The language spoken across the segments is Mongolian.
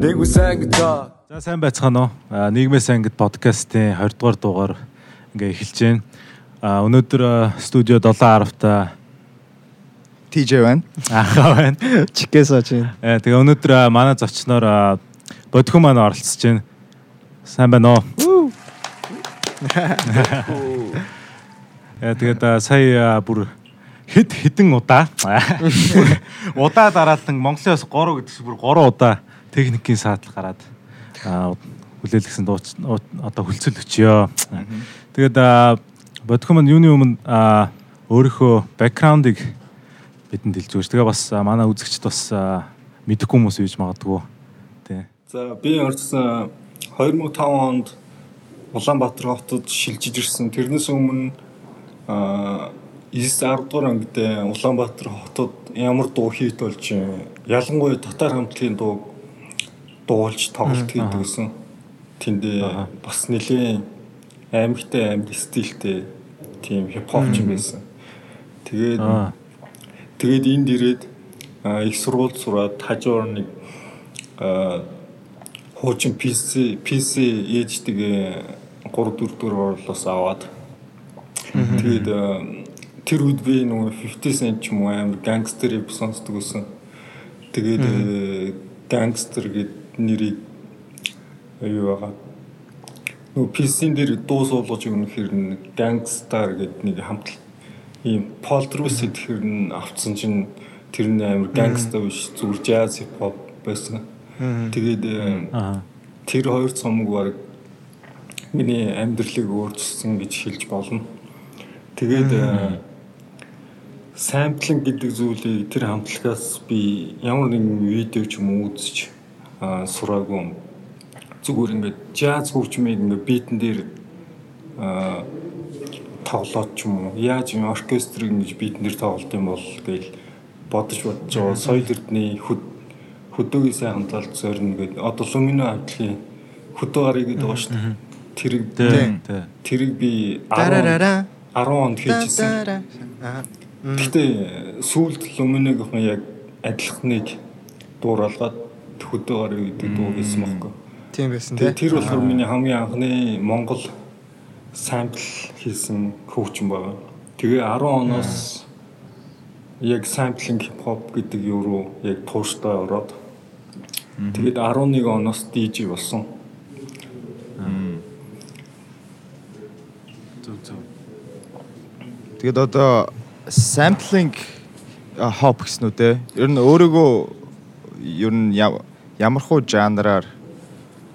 Nigga sang guitar. За сайн байцгаана уу. А, Нийгмээс ангид подкастын 20 дугаар дугаар ингээ эхэлж байна. А өнөөдөр студио 7:10 та TJ байна. ахаа байна. Чикээс очив. Э тэгээ өнөөдөр манай зочноор бодхон маань оролцож байна. Сайн байна уу? Э тэгээд сая бүр хэд хэдэн удаа удаа дараалан Монголоос 3 гэдэгс бүр 3 удаа техникийн саадлал гараад уу- одоо хүлцэл өчьё. Тэгээд а, бодхон маань юуны өмнө өөрийнхөө бэкграундыг бидэнд хэлж өгч. Тэгээ бас манай үзэгчд бас мэдэхгүй хүмүүс үйж магадгүй. Тий. За би орсон 2005 онд Улаанбаатар хотод шилжиж ирсэн. Тэрнээс өмнө 9 10 дугаар ангид Улаанбаатар хотод ямар дуу хийд болж ялангуяа татар хамтлагийн дуу дуулж тоглолт хийдэг гэсэн. Тэндээ бас нэлийн аймагтай амир стилтэй тийм хипхоп ч юм байсан. Тэгээд. Тэгээд энд ирээд их сургууль сураад хажуугаар нэг хуучин PC PC ээждэг 3 4 дөрөөр орлоос аваад тэгээд тэр үед би нөгөө 50 cent ч юм уу амар гангстер рэп сонсдог байсан. Тэгээд э, гангстер гэд нэрийг юу байгаа? Нөгөө PC-н дээр дуу суулгаж өгнө хэр нэг гангстар гэд нэг хамт ийм полдрус гэхэр нь авцсан чинь тэр нь амар гангста биш зүгээр jazz hip hop байсан. Тэгээд э, тэр хоёр цомог баг миний амьдралыг өөрчилсөн гэж хэлж болно. Тэгээд э, самплинг гэдэг зүйлийг тэр хамтлагаас би ямар нэгэн видео ч юм үзэж аа, сураагүй зүгээр ингээд jazz хөгжмийг ингээд битэн дээр тоглоод ч юм уу яаж юм оркестрийг ингэж битэн дээр тоглолт юм бол гээл бодож бодож байгаа соёл эрдний хөд хөдөөгийн сайн хамгаалалт зорино гэдэг одоо лумино хамтлагийн хөдөө гарыг гэдэг байгаа шүү дээ. Тий. тэрийг би 10 Дарарара. 10 онд хийжсэн. Гэхдээ сүүлд луминогийнхан яг адилхныг дууралгаад хөдөө гарыг гэдэг дуу хийсэн байхгүй Тийм байсан Тэгээ тий. тэр болохоор миний хамгийн анхны Монгол сампл хийсэн хөгжим байгаа. Тэгээ 10 оноос яг самплинг хипхоп гэдэг юу руу яг тууштай ороод тэгээд 11 оноос DJ болсон. Зөв зөв. Тэгээд одоо sampling hop гэсэн үү те. Ер нь өөрийгөө ер нь я- ямархуу жанраар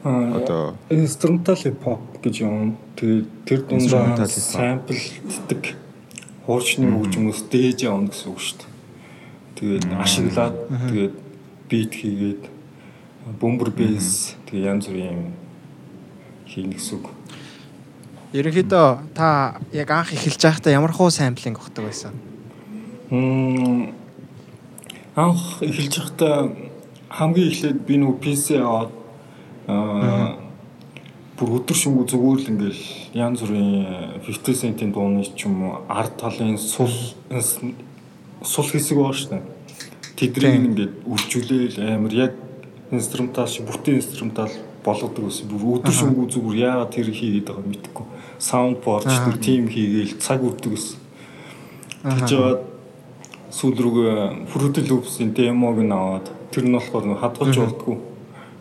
одоо инструментал хипхоп гэж юм. Тэгээд тэр Instrumental дундаа hip hop. самплддаг хуучны хөгжмөөс дээж явна гэсэн үг шүү дээ. Тэгээд ашиглаад тэгээд бит хийгээд бөмбөр бейс тэгээд янз бүрийн хийнэ гэсэн үг. Ерөнхийдөө та яг анх эхэлж байхдаа ямар хуу самплинг өгдөг байсан? Мм анх эхэлж байхдаа хамгийн эхлээд би нөгөө PC аваад аа бүр өдөр шөнөгүй зүгээр л ингээл янз бүрийн 50 центийн дууны ч юм уу ард талын сул сул хэсэг шүү дээ. Тэдрийг ингээд үржүүлээл амар яг инструментал шиг бүтэн инструментал болгодог гэсэн. Бүр өдөр шөнөгүй зүгээр яагаад тэр хийгээд байгааг мэдэхгүй. Саунд борч тэр тим хийгээл цаг үрдэг гэсэн. Тэгж яваад сүүл рүүгээ Fruity Loops-ийн демог нь аваад тэр нь болохоор хадгалж болдгоо.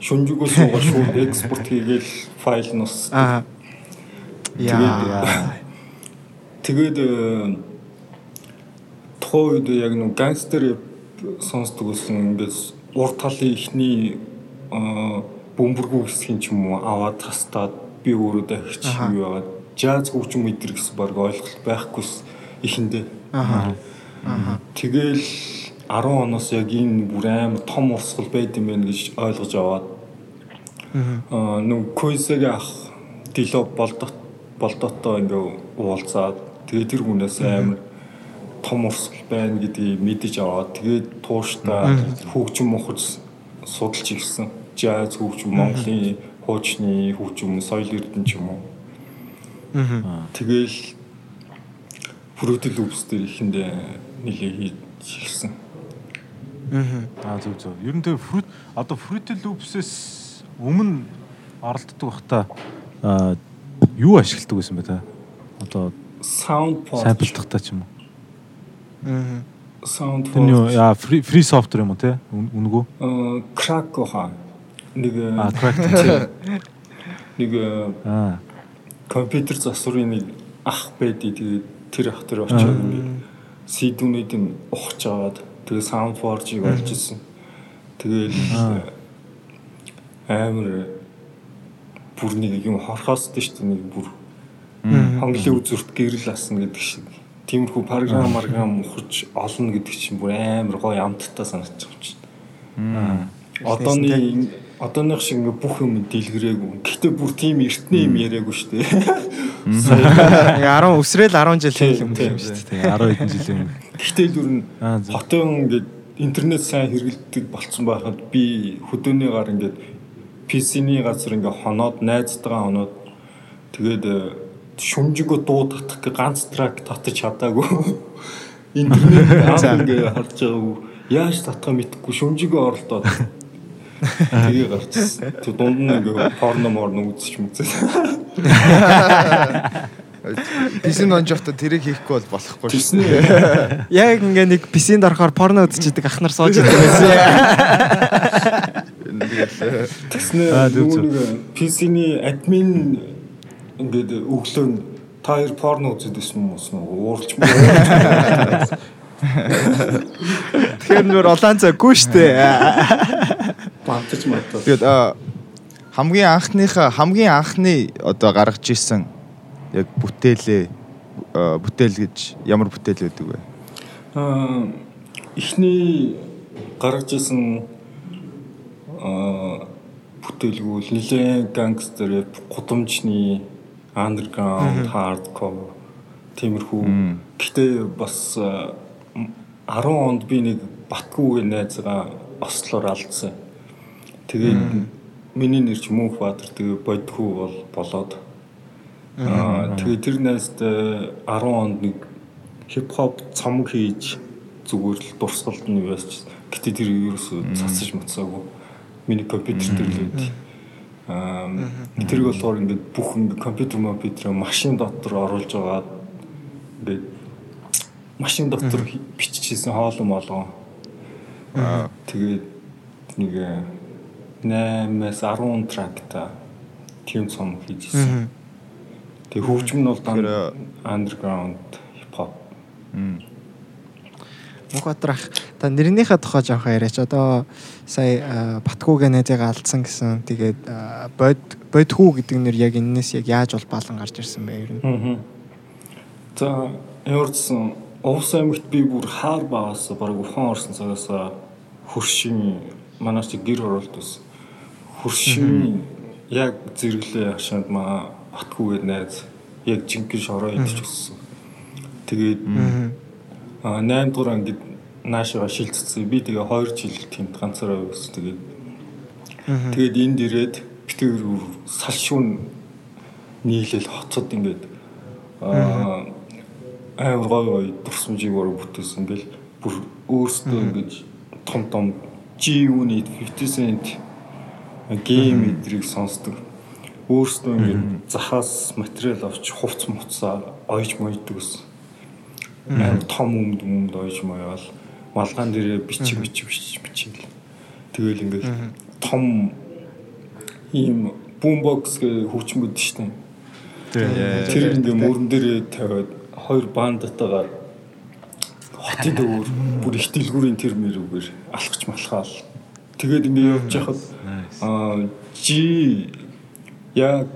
Шүнжигөө суугаад шууд экспорт хийгээл файл нь ус. Аа. Тэгээд тэгээд э, тухайн үед яг нэг гангстер сонсдог гэсэн ингээд урт талын ихний э, бөмбөргүй хэсгийн ч юм уу аваад тастаад би өөрөө дахиж юу яагаад жаз хөгжим мэдэр гэсэн баг ойлголт байхгүйс ихэндээ. Аа. Тэгэл 10 оноос яг энэ бүр амар том урсгал байд юм байна гэж ойлгож аваад аа нүг Койсэг ах Дило болдот болдотоо ингээ уулзаад тэгээ тэр хүнээс амар том урсгал байна гэдгийг мэдэж аваад тэгээд тууштай хөгжим мохож судалж ирсэн. Жаз хөгжим Монголын хуучны хөгжим соёл эрдэнэ ч юм уу. Тэгэл Fruity Loops дээр ихэндээ нэлээ хийж ирсэн. Аа зөв зөв. Ер нь тэгээ fruit одоо Fruity Loops-ээс өмнө оролддог байхдаа аа юу ашигладаг байсан бэ та? Одоо Soundboard, самплдахтаа ч юм уу. Аа. Тэр нь юу Soundboard, яа free free software юм уу те? Үн- Үнгүү? э, Crack хаа. Нэг э, нэг э, Аа. компьютер засварын нэг ах байдий тэгээд тэр ах тэр очиод ингээд CD-нүд юм ухаж аваад тэгээд Soundforge-ийг олж исэн. Тэгээд амар бүр нэг юм хорхоос дээ шүү дээ нэг бүр хонглын үзүрт гэрэл асна гэдэг шиг. Тиймэрхүү програм маргам ухаж олно гэдэг чинь бүр амар гоё амттай санагдчих юм чинь. Одооны одооных шиг ингээ бүх юм дэлгэрээгүй. Гэхдээ бүр тийм эртний юм яриаггүй шүү дээ. Нэг 10 өсрөөл 10 жил хийх юм тийм. юм шүү дээ. Тэгээ 10 хэдэн жилийн өмнө. Гэхдээ нь Аа, зөв. хотын ингээд интернет сайн хэрэглэдэг болцсон байхад би хөдөөний гар ингээд PC-ний газар ингээд хоноод найзтайгаа хоноод тэгээд э, шүмжигөө дуу татах гэ ганц трак татаж чадаагүй. Интернет ингээд харж байгаагүй. Яаж татах мэдэхгүй шүмжигөө оролдоод Тэгээ гарчихсан. Тэг дунд нь ингээ порно морно үзчих мүзээ. Бисин онж явахдаа тэрийг хийхгүй бол болохгүй шүү. Тэсний Яг ингээ нэг писинд орохоор порно үзчихдэг ах нар сууж идэг байсан. Зөв. нэг PC-ний админ ингээд өглөө та хоёр порно үзээд байсан юм нөгөө уурч муу. Тэгэхээр нөр улаан цаггүй штэ. Бантаж матаа. тэгээд хамгийн анхныхаа хамгийн анхны одоо гаргаж исэн яг бүтээлээ бүтээл гэж ямар бүтээл байдаг вэ? Аа эхний гаргаж исэн аа бүтээлгүүл нэлээд гангстер гудамжны underground hardcore тиймэрхүү. Гэтэ бас 10 онд би нэг Батгүйгийн найзгаа Ослоор алдсан. Тэгээд миний нэр ч Мөнх Баатар тэгээ бодхүү бол болоод Аа тэгээ тэр найзтай 10 онд нэг хип хоп цомог хийж зүгээр л дурсгалд нь яасч. Гэтэ тэр ерөөсөө цацаж мацаагүй. Миний компьютер дээр л байд. Аа тэрийг болохоор ингээд бүх ингээд компьютер компьютер машин дотор оруулж байгаа ингээд машин дотор биччихсэн хоолой молгоо. Аа тэгээд нэг 8-аас 10 тракта тийм цомог хийжсэн. Тэгээ хөгжим нь бол Тэгэхээр, underground hip hop. Мөнхбаатар ах та нэрнийхээ тухай жоохон яриач. Одоо сая а, Батгүйгээ найзыг алдсан гэсэн. Тэгээд бод бодхүү гэдэг нэр яг энэс яг яаж бол балан гарч ирсэн бэ ер нь. Аа. За ямарчсан Овс аймагт би бүр хаар багаас баг ухаан орсон цагаас хөршин манай чи гэр оролт байсан. Хөршин яг зэрэглээ хашаанд маа батгүйгээд найз яг жинхэнэ шороо идэж өссөн. Тэгээд аа 8 дугаар ангид наашаа шилжчихсэн. Би тэгээ 2 жил тэмд ганцаараа байсан. Тэгээд тэгээд энд ирээд битгэр салшуун нийлэл хоцод ингээд аа амар гой гой дурсамжийг өөрөө бүтээсэн ингээл бүр өөрсдөө ингэж том том G-Unit 50 Cent гейм эдрийг сонсдог. Өөрсдөө ингэж захаас материал авч хувц муцаа ойж мойдог гэсэн. Амар том өмд өмд ойж моёол. Малгаан дээрээ бичиг бичиг бичиг. Тэгэл ингээл том ийм бумбокс гэдэг штеп. Тэр ингээ мөрөн дээрээ тавиад хоёр бандтайгаар хотын дөөр бүр их дэлгүүрийн тэр мэрүүгээр алхаж малхаал. Тэгээд ингээ явж хахад аа жи яг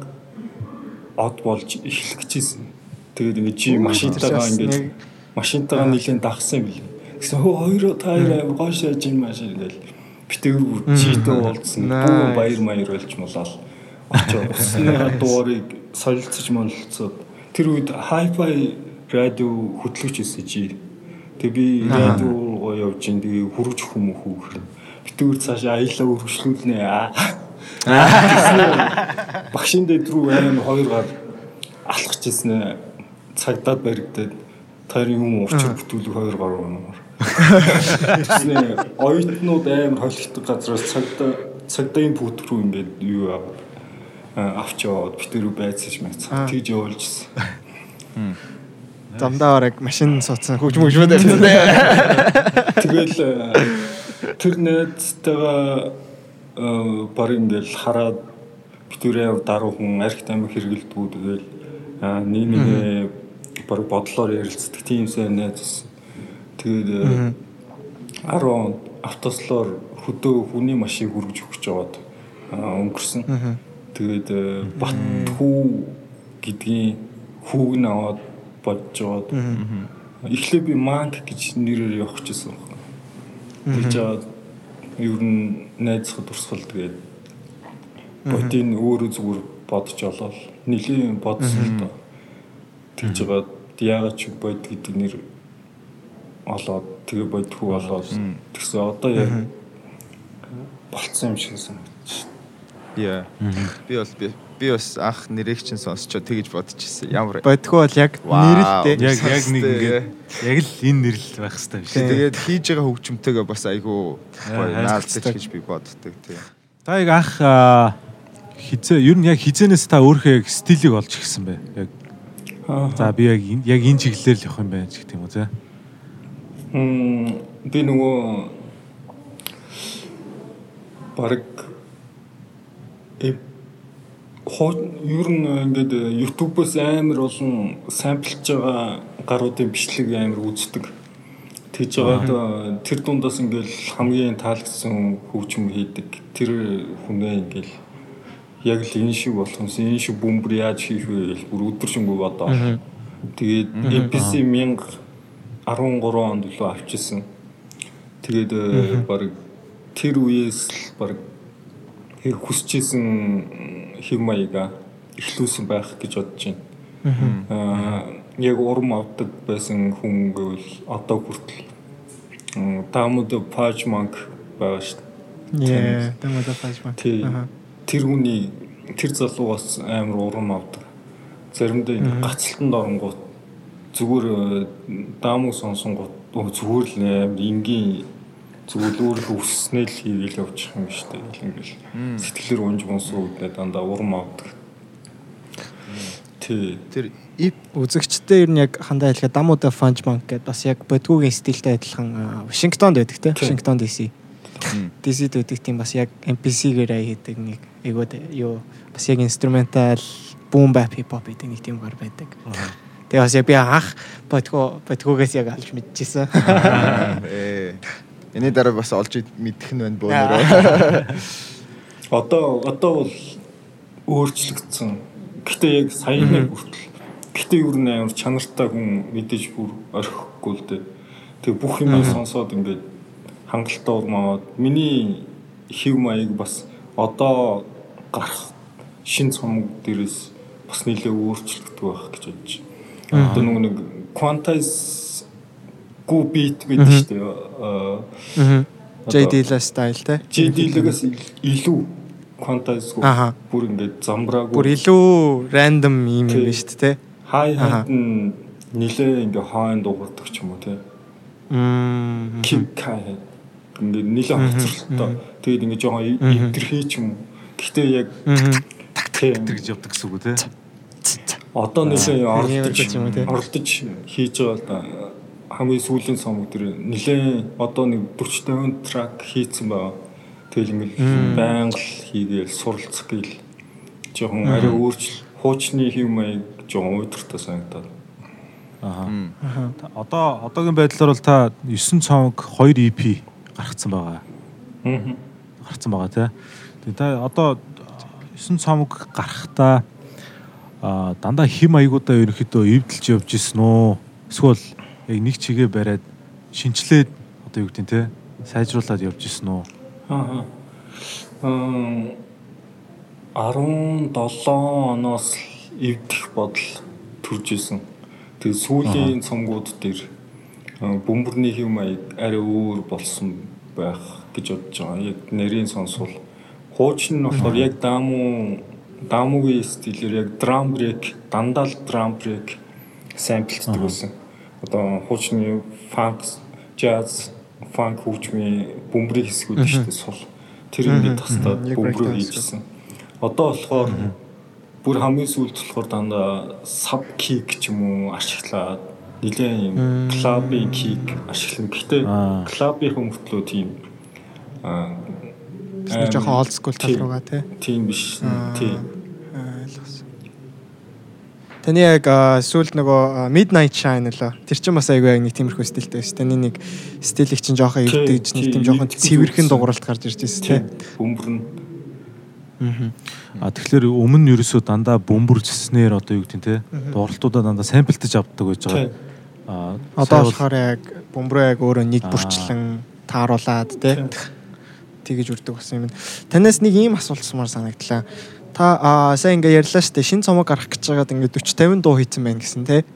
од болж эхлэх гэжсэн. Тэгээд ингээ жи машинтайгаа ингээ машинтайгаа нэлийн дагсан юм билээ. Гэсэн хөө хоёроо та хоёр амар гоо шааж юм маш ингээл битгэр бүр жидөө уулзсан. Бүү баяр маяр болж молоо. Очоо усныхаа дуурыг солилцож монолцоод тэр үед hi-fi радио хөтлөгч байсан чи. Тэг би радио руу явж ин тэгээ хурж хүмүүх үү. Битгэр цаашаа аялаа өргөжлүүлнэ. Аа. Багшин дээр рүү аим хоёр гар алхаж ирсэн цагдаад баригдаад Тэр юм урчиг бүтүүлэг хоёр гаруй байна. Тэгснэ оюутнууд амар холигддог газраас цагдаа цагдаа инпут руу ингээд юу авч яваад битэр байцаж мэцээ. Тэгж явуулжсэн. Замдаа орог машин суудсан хөгжмөд байсан дээ. Тэгэл тэр найзтайгаа баг ингээл хараад битүүрээ даруй хүн архит амиг хэрэгэлдэггүй тэгэл нэг нэг баг бодлоор ярилцдаг тийм сайн найз. Тэгээд 10 автослоор хөдөө хүний машин хүргэж өгч жаваад өнгөрсөн. Тэгээд бат хүү гэдгийн хүүг нь аваад бодж жоод эхлээ би манк гэж нэрээр явах гэсэн юм. Тэгж жаад ер нь найзхад урсгал тэгээд бодийн өөрөө зүгээр бодож олоод нилийн бодсон л доо. Тэгж жаад яагаад ч бод гэдэг нэр олоод тэгээ бодхуу болоод тэгсэн одоо яг болцсон юм шиг санагдчих. Яа. Би бол би би бас анх нэрийг чинь сонсчоо тэгэж бодчихсон. Ямар бодхоо бол яг нэрэлтэй. Яг яг нэг ингээд яг л энэ нэрэл байх хэрэгтэй биш. Тэгээд хийж байгаа хөгжимтэйгээ бас айгүй наалдаж гэж би боддог тийм. Та яг анх хизээ ер нь яг хизэнээс та өөрийнхөө яг стилийг олж ирсэн бэ. Яг За би яг яг энэ чиглэлээр л явах юм байна гэх юм уу те. Мм би нөгөө баг ер нь ингээд YouTube-оос амар олон самплж байгаа гаруудын бичлэг амар үздэг. Тэгж байгаад тэр дундаас ингээд хамгийн таалагдсан хөгжим хийдэг. Тэр хүнээ ингээд яг л энэ шиг болох юмсан энэ шиг бөмбөр яаж хийх вэ гэж бүр өдөржингөө бодоо. Тэгээд MPC 1013 онд лөө авчихсан. Тэгээд баг тэр үеэс л баг хэрэг хүсчихсэн хэв маяга ихлүүлсэн байх гэж бодож байна. Аа яг урам авдаг байсан хүн гэвэл одоо хүртэл Дамуд Пажманк байгаа шүү дээ. Яа, Дамуд Пажманк. Тэр хүний тэр залуугаас амар урам авдаг. Заримдаа ингэ гацалтанд оронгууд зүгээр Дамуг сонсонгууд зүгээр л амар энгийн зүгээр өөрөө өсснээ л хийгээл явчих юм шүү дээ. Ингээл сэтгэлээр унж мунсуу үднэ дандаа урам авдаг. Тий. Тэр ип үзэгчтэй ер нь яг хандаа хэлэхэд Дамуда Фанж банк гэдээ бас яг бодгуугийн стилтэй адилхан Вашингтонд байдаг те. Вашингтон DC. DC-д байдаг тийм бас яг MPC-гээр хийдэг нэг айгууд юу бас яг инструментал boom bap hip hop гэдэг нэг тийм гар байдаг. Тэгээ бас яг би анх бодгоо бодгуугаас яг алж мэдчихсэн. Эний дараа бас олж мэдэх нь байна бөөнөрөө. Одоо одоо бол өөрчлөгдсөн. Гэтэ яг саяны хүртэл. Гэтэ юу нэ амар чанартай хүн мэдээж бүр орхихгүй л дээ. Тэгээ бүх юм сонсоод ингээд хангалттай урмаад миний хев маяг бас одоо гарах шин цомог дээрээс бас нэлээ өөрчлөгдөх байх гэж бодож. Одоо нэг quantize гу бит гэдэг шүү дээ. Аа. JD-ла стайл те. JD-лээс илүү гу бүр ингээд замбраагүй. Бүр илүү random юм юм шүү дээ те. Хай хат нь нилээ ингээ хойно дуурдаг ч юм уу те. Мм. Ким кай ингээ нилээ хоцролтой. Тэгээд ингээ жоохон ивдэрхий ч юм. Гэхдээ яг тэр гэж явдаг гэсэн үг те. Одоо нилээ оролдож оролдож хийж байгаа хамгийн сүүлийн сомог дээр нилээ одоо нэг 40 50 трак хийцэн байгаа. Тэгэл ингээл байнга л хийгээл суралцах гээл жоохон арай өөрчлөл хуучны хэв маяг жоохон уйдгартай санагдаад. Аа. Одоо одоогийн байдлаар бол та 9 цомог 2 EP гаргацсан байгаа. Аа. Гаргацсан байгаа тий. Тэгээ та одоо 9 цомог гарахтаа а дандаа хим аягуудаа ерөнхийдөө эвдэлж явж исэн үү? Эсвэл яг нэг чигээ бариад шинчлээд одоо юу гэдэг те сайжруулад явж исэн үү? Аа. Ам 17 оноос эвдэх бодол төрж исэн. Тэгээ сүүлийн цомгууд дээр бөмбөрний хэв маяг арай өөр болсон байх гэж бодож байгаа. Яг нэрийн сонсвол хуучин нь болохоор яг даму дамугийн стилээр яг драм брейк, дандаа л драм брейк самплцдаг байсан. Одоо хуучны фанк, jazz, фанк хөгжмийн бөмбөрийн хэсгүүд шүү дээ сул. Тэр ингээд тастаад бөмбөрөө хийжсэн. Одоо болохоор бүр хамгийн сүүлд болохоор дандаа sub kick ч юм уу ашиглаад нэлээд юм клабын kick ашиглан. Гэхдээ Аа. клабын хөнгөлтлөө тийм аа жоохон school тал руугаа тий. тийм биш. Тийм. Таны яг сүүлд нөгөө Midnight Shine лөө. Тэр чинь бас айгүй яг нэг тиймэрхүү стилтэй байсан. Таны нэг стилийг чинь жоохон Тийм, эвдэж нэг тийм тийм, жоохон цэвэрхэн үзсэн. дууралт гарч ирж байсан тий. Тийм. Бөмбөр нь А тэгэхээр өмнө нь ерөөсөө дандаа бөмбөржснээр одоо юу гэдэг нь те дууралтуудаа дандаа самплтаж авдаг байж байгаа. Тийм. А Одоо болохоор яг бөмбөрөө яг өөрөө нэг Аа. бүрчлэн тааруулаад тий. Тийм. Тэгэж үрдэг болсон юм. Танаас нэг ийм асуулт сумаар санагдлаа. Та сайн ингээ ярьлаа штэ шин цомог гарах гэж байгаад ингээ 40 50 дуу хийцэн байна гэсэн тий.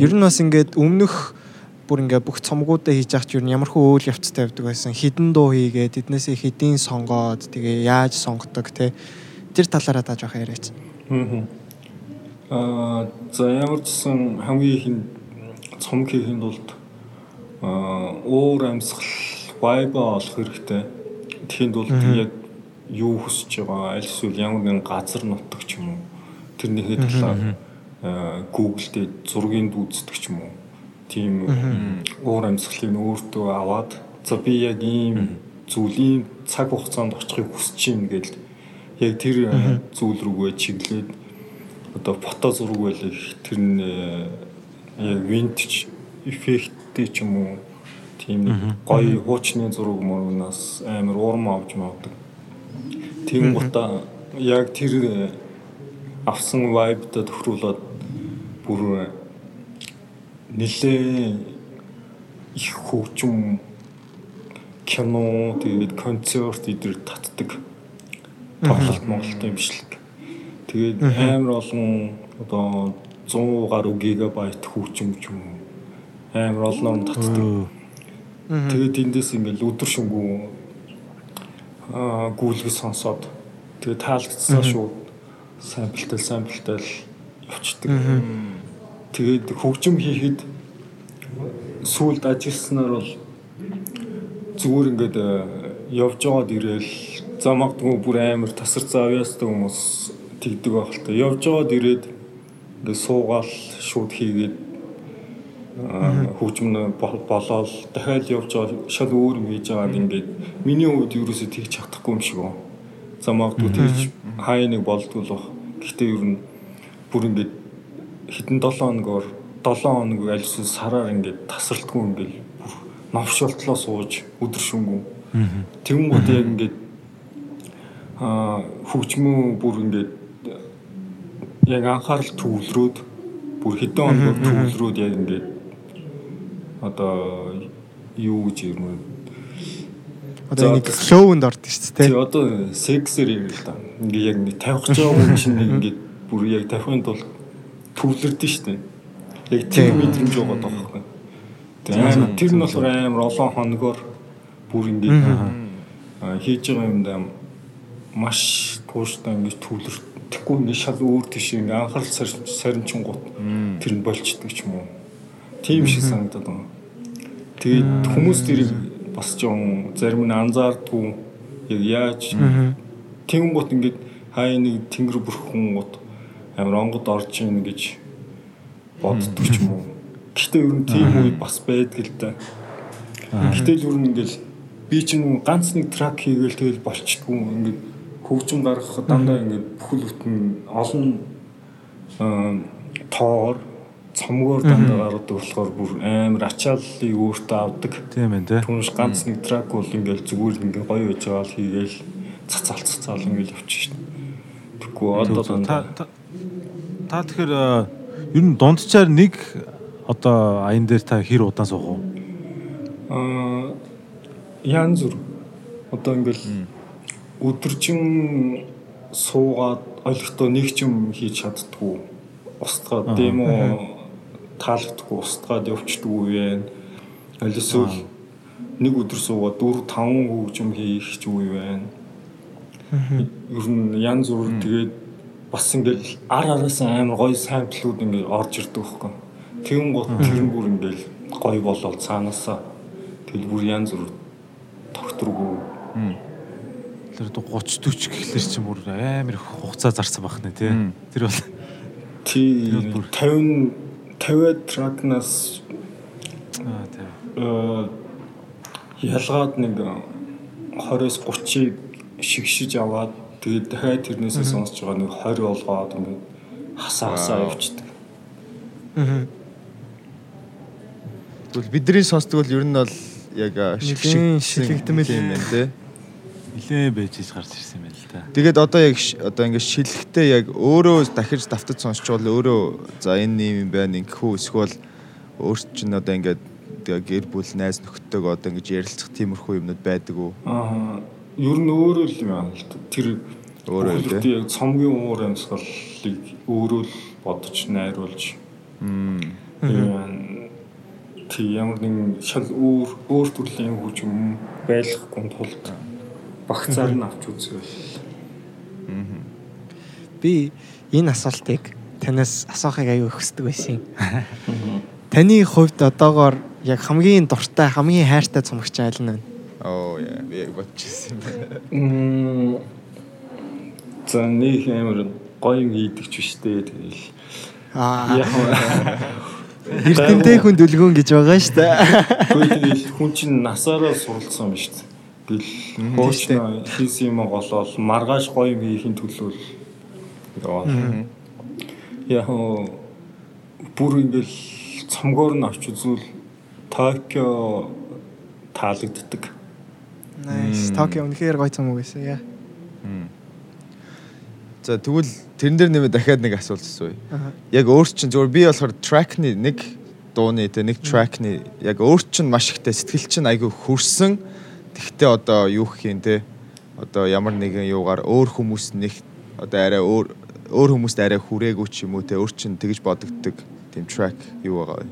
Ер нь бас ингээд өмнөх бүр ингээ бүх цомгуудаа хийж явах ч ер нь ямар хөө үйл явцтай явдаг байсан. Хідэн дуу хийгээд эднээсээ хэдийн сонгоод тэгээ яаж сонгодог тий. Тэр талаараа та жоох яриач. Аа за ямар ч сан хамгийн ихэнд цомог хийхэд бол аа уур амьсгал vibe олох хэрэгтэй. Тэхийн тулд яг юу хүсэж байгаа аль эсвэл ямар нэгэн газар нутаг ч юм уу тэрнийхээ талаар аа Google дээр зургийг дүүцдэг ч юм уу. Тийм уур амьсгалыг өөртөө аваад за би яг ийм зүйлийн цаг хугацаанд очихыг хүсэж юм гэдэл яг тэр э, зүйл рүүгээ чиглээд одоо фото зураг байлаа тэр нь э, яг vintage эффекттэй ч юм уу. Тийм гоё хуучны зураг мөрнөөс амар урам авч мавдаг. Тийм гутаа яг тэр э, авсан vibe-та тохируулаад бүр э, нилээ их хөгжим кино тэгээд концерт идэр татдаг тоглолт Монголд юм бишлэг. Тэгээд амар олон одоо 100 гаруй гигабайт хөгжим ч юм амар олноор татдаг. Тэгээд эндээс ингээл өдөр шөнөгүй аа гүйлгээ сонсоод тэгээд таалагдсаа шууд самплтал самплтал явчихдаг. Тэгээд хөгжим хийхэд сүүлд ажилласнаар бол зүгээр ингээд э, явж байгаад ирээл за магадгүй бүр амар тасар завьяастай хүмүүс тэгдэг байх л та. Явж байгаад ирээд ингээд суугаал шууд хийгээд бол- болоод дахиад явж байгаа шал өөр юм хийж байгаад ингээд миний хувьд ерөөсөө тэгж чадахгүй юм шиг байна. За магадгүй тэгж хай нэг болдгоо л бах. Гэхдээ ер нь бүр ингээд хэдэн 7 хоногор 7 хоног аль эсвэл сараар ингээд тасралтгүй ингээд бүр новшолтлоо сууж өдөр шөнгөө. Тэнгууд яг ингээд аа хөгжмөө бүр ингээд яг анхаарал төвлөрөөд бүр хэдэн хоногор төвлөрөөд яг ингээд одоо юу гэж юм бэ? Одоо нэг флоунд ордог шүү дээ Тий одоо сексэр юм л да. Ингээ яг нэг тавих гэж байгаа хүн чинь ингээд бүр яг тавихын тулд төвлөрдөн шүү дээ. Яг тэр Тийм. мэдрэмж байгаа тоххой. Тэгээ амар тэр нь болохоор амар олон хоногор бүр ингээд аа, хийж байгаа юмдаа маш тууштай ингээд төвлөрдөхгүй нэг шал өөр тийш ингээ анхаарал сар- сарничингууд тэр нь болчдөг ч юм уу. Тийм шиг санагдаад байна. Тэгээд хүмүүс тэрийг бас жоон зарим нь анзаардгүй яг яаж гот ингээд хай нэг тэнгэр бүрхэн гот амар онгод орж ийн гэж боддог ч юм уу. Гэхдээ ер нь тийм үе бас байдаг л да. Гэтэл ер нь ингээл би чинь ганц нэг трак хийгээл тэгэл болчтгүй ингээд хөгжим гаргах дандаа ингээд бүхэл бүтэн олон аа, тоогоор цомгоор дандаа гаргадаг болохоор бүр амар ачааллыг өөртөө авдаг. Тийм байна те. Түнш ганц нэг трак бол ингээл зүгээр ингээ гоё байж байгаа л хийгээл цацаал цацаал ингээл явчих шин. Тэгвэл одоо та та- тэгэхээр э, ер нь дундчаар нэг одоо аян дээр та хэр удаан суух уу? аа янз бүр одоо ингээл өдөржин суугаад ойлгохтой нэг ч юм хийж чаддгүй устгаад демо таалагдахгүй устгаад явчихдгүй вэ аль эсвэл нэг өдөр суугаад 4 5 хөгжим хийх ч үе байна ер нь янз бүр тэгээд бас ингээл ар араас амар гоё самплууд ингээл орж ирдэг байхгүй. Тэгэн гол тэр бүр ингээл гоё болоод цаанаасаа тэгэл бүр янз бүр тогтургүй Тэр 30 40 гэхлээр чи бүр амар их хугацаа зарсан байх нэ тий. Тэр бол тий Тэр бүр- 50 50 тракнаас аа тий. э, ялгаад нэг 20-с 30-ыг шигшиж аваад тэгээд дахиад тэрнээсээ сонсож байгаа нэг 20 болгоод ингээд хасаа хасаа явчихдаг. Тэгвэл бидний сонсдог бол ер нь бол яг шиг шилэгдмэл. юм байна те. Нилээ байж иж гарч ирсэн юм байна л да. Тэгээд одоо яг одоо ингээд шилэхдээ яг өөрөө дахиж давтаж сонсч бол өөрөө за энэ юм байна ингэхүү эсвэл өөрт чинь одоо ингээд гэр бүл найз нөхдөйг одоо ингэж ярилцах тиймэрхүү юмнууд байдаг уу? Аа ер нь өөрөө л юм аа. Тэр Өөрөө л яг цомгийн уур амьсгалыг өөрөө л бодож найруулж Мм. Тий ямар нэгэн шал өөр өөр төрлийн хүчм байлгахгүй тулд багцаар нь авч үзвэл Би энэ асуултыг танаас асуухыг аягүй хүсдэг байсан. Таны хувьд одоогоор яг хамгийн дуртай, хамгийн хайртай цомогч айл нь вэ? Оо яа би яг бодчихсон юм байна. Мм за нэг амар гоё юм хийдэг ч биш дээ тэгэл Аа, Эрдэнтэй хүн дүлгүүн гэж байгаа шүү дээ. Хүн чинь насаараа суралцсан юм шүү дээ. Гэл хоочно хийсэн юм голол маргааш гоё юм хийхин төлөө яваа. Яг бүр ингээл цомгоор нь авч үзвэл Токио таалагддаг. Nice. Токио үнэхээр гоё цомог байсан яа. За тэгвэл тэрэн дээр нэмээ дахиад нэг асуулт асууя. Яг өөр чинь зөвөр би болохоор track-ны нэг дууны тэ нэг track-ны яг өөр чинь маш ихтэй сэтгэл чинь айгүй хөрсөн. Тэгтээ одоо юу гэх юм те одоо ямар нэгэн юугаар өөр хүмүүс нэг одоо арай өөр өөр хүмүүст арай хүрээгүй ч юм уу те өөр чинь тэгж бодогддог тийм track юу байгаа вэ?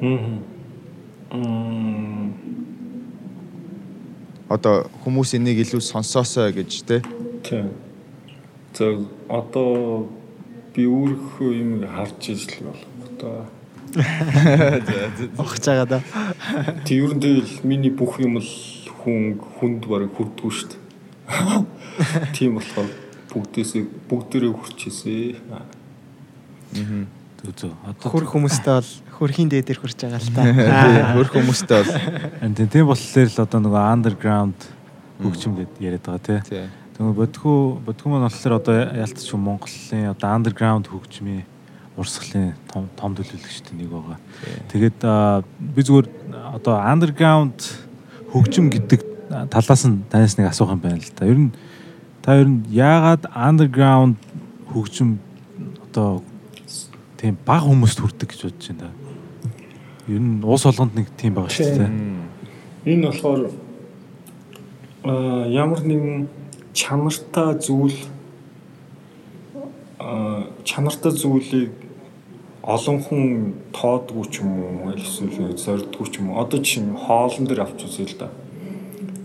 Мм Одоо хүмүүс энийг илүү сонсоосоо гэж те тийм. За одоо би өөрийнхөө юм харж ижил болох. Одоо Огч байгаа да. Тэг ер нь тэгэл миний бүх юм л хүн хүнд бараг хүрдгүү дээ. Тийм болохоор бүгдээсээ бүгдээрээ хүрчээсэ. Зүг зүг. Одоо Хөр хүмүүстэй бол хөрхийн дээдэр хурж байгаа л та. өөр хүмүүстэй бол энэ тийм болохоор л одоо нөгөө underground хөгжим гэд яриад байгаа тий. Тэгээ бодхоо бодхоо маань болохоор одоо ялцч Монголын одоо underground хөгжмийн урсгалын том том төлөөлөгчтэй нэг байгаа. Тэгээд аа, би зүгээр одоо underground хөгжим гэдэг талаас нь танаас нэг асуух юм байна л да. Ер нь та ер нь яагаад underground хөгжим одоо тийм баг хүмүүст хүрдэг гэж бодож байна. Ер нь уус болгонд нэг тийм байгаа шүү дээ. Энэ болохоор а ямар нэгэн чанартай зүйл а чанартай зүйлийг олон хүн тоодгүй ч юм уу эсвэл зордгүй ч юм уу одоо чинь хоолн дээр авч үзье л да.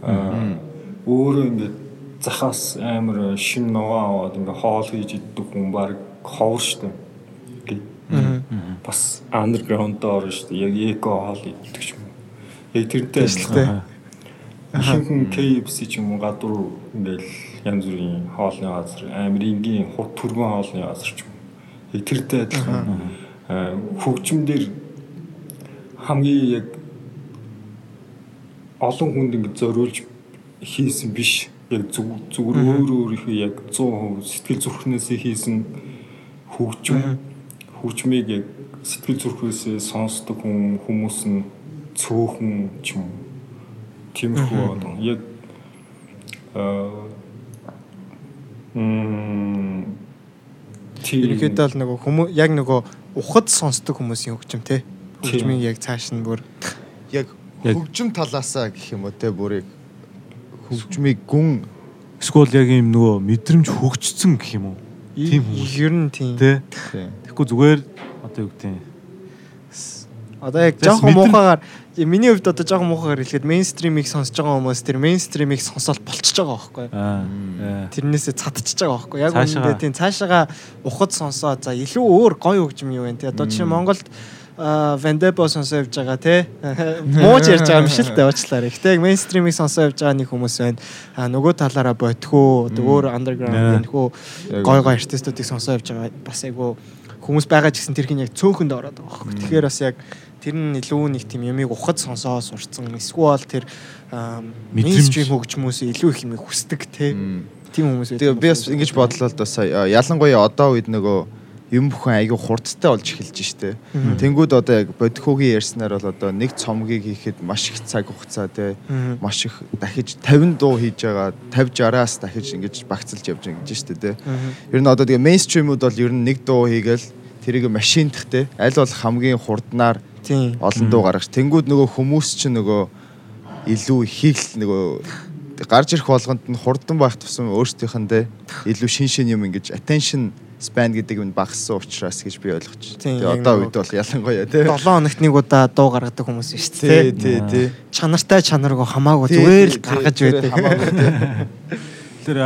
Аа өөрөө ингээд захаас амар шим ногоо аваад ингээд хоол хийж иддэг хүн баг ховор штэ. Бас андерграунд орно штэ. Яг эко хоол иддэг ч юм уу. Яг тэрнтэй. Ихэнх хүн KFC ч юм уу гадуур ингээл янз бүрийн хоолны газар амар энгийн хут түргэн хоолны газар ч юм. Яг тэртэй адилхан хөгжим дээр хамгийн яг олон хүнд ингэ зориулж хийсэн биш. Яг зүг зүгээр өөр өөрийнхөө яг 100% сэтгэл зүрхнээсээ хийсэн хөгжим. Хөгжмийг яг сэтгэл зүрхээсээ сонсдог хүн хүмүүс нь цөөхөн ч юм. Тиймэрхүү одоо яг аа м тийм. Ерөнхийдөө л нөгөө хүмүүс яг нөгөө ухад сонсдог хүмүүсийн хөгжим те. Хөгжмийн яг цааш нь бүр яг хөгжим талаасаа гэх юм уу те бүрийг хөгжмийг гүн Эсвэл яг юм нөгөө мэдрэмж хөгжцсөн гэх юм уу? Тийм хүмүүс. ер нь тийм. Тэ. Тэгэхгүй зүгээр одоо юу гэдэг юм. Одоо яг жоохон муухагаар миний хувьд одоо жоохон муухагаар хэлэхэд мейнстримийг сонсож байгаа хүмүүс тэр мейнстримийг сонсоод болчихж байгаа байхгүй. Тэрнээсээ цадчихж байгаа байхгүй яг үүндээ тийм цаашаага ухад сонсоод за илүү өөр гоё хөгжим юу вэ те одоо жишээ. Монголд Vendebo сонсоо явж байгаа те. Мууж ярьж байгаа юм шиг л дээ уучлаарай. Гэтэ мейнстримийг сонсоо явж байгаа нэг хүмүүс байна. А нөгөө талаараа бодхоо одоо өөр underground нөхөө гой гой артистуудыг сонсоо явж байгаа бас айгу хүмүүс байгаа ч гэсэн тэр хин яг цөөхөнд ороод байгаа байхгүй. Тэгэхээр бас яг тэр нь илүү нэг тийм ямиг ухад сонсоо сурцсан. Эсвэл тэр мейнстрим хөгжмөөс илүү их юм хүсдэг те. Тийм хүмүүс. Тэгээ би бас ингэж бодлоо л да сая ялангуяа одоо үед нөгөө юм бүхэн айгүй хурдтай болж эхэлж штэ. Тэнгүүд одоо яг бодхогийн ярьснаар бол одоо нэг цомгийг хийхэд маш их цаг хугацаа те маш их дахиж 50 дуу хийж байгаа 50 60-аас дахиж ингэж багцалж явж байгаа гэж штэ те. Ер нь одоо тэгээ мейнстримүүд бол ер нь нэг дуу хийгээл тэрийг машиндах те аль бол хамгийн хурднаар олон дуу гаргаж тэнгүүд нөгөө хүмүүс чинь нөгөө илүү хийх нөгөө гарч ирэх болгонд нь хурдан байх тусам өөрсдийнх нь те илүү шин шин юм ингэж attention span гэдэг нь багассан учраас гэж би ойлгож байна. Тэгээ одоо үед бол ялангуяа тий 7 хоногт нэг удаа дуу гаргадаг хүмүүс шүү дээ. Тий, тий, тий. Чанартай чанаргүй хамаагүй зүгээр л гаргаж байдаг. Тэр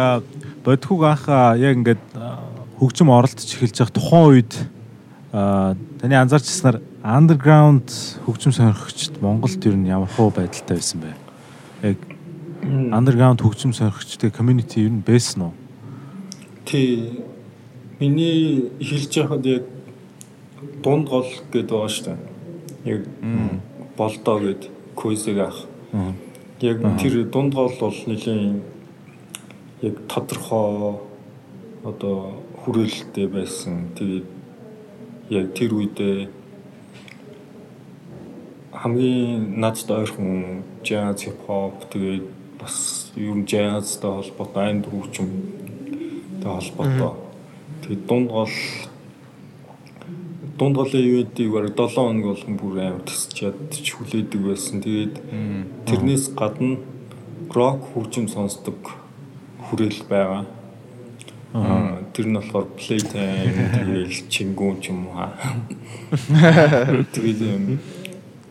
бодхог анх яг ингээд хөгжим оролдож эхэлж байгаа тухайн үед таны анзаарчснаар underground хөгжим сонирхогчд Монголд ер нь ямар хөө байдалтай байсан бэ? Яг underground хөгжим сонирхогчдын community ер нь байсан уу? Тий Миний хэлж яхад яг дунд гол гэдэг байгаа шүү дээ. Яг болдоо гэд квизиг ах. Яг тэр дунд гол бол нэлийн яг тодорхой одоо хүрээлэлтэй байсан. Тэгээд яг тэр үедээ хамгийн надад ойрхон jazz hip hop тэгээд бас ер нь jazzтай холбоотой айн хөгжимтэй холбоотой Тэгээд дунд гол дунд голын ивентийг бараг 7 хоног болгон бүр амар тасч ядч хүлээдэг байсан. Тэгээд тэрнээс гадна рок хөгжим сонсдог хүрээл байгаа. Аа тэр нь болохоор playtime тэгээд чингүүн ч юм уу. Тэгээд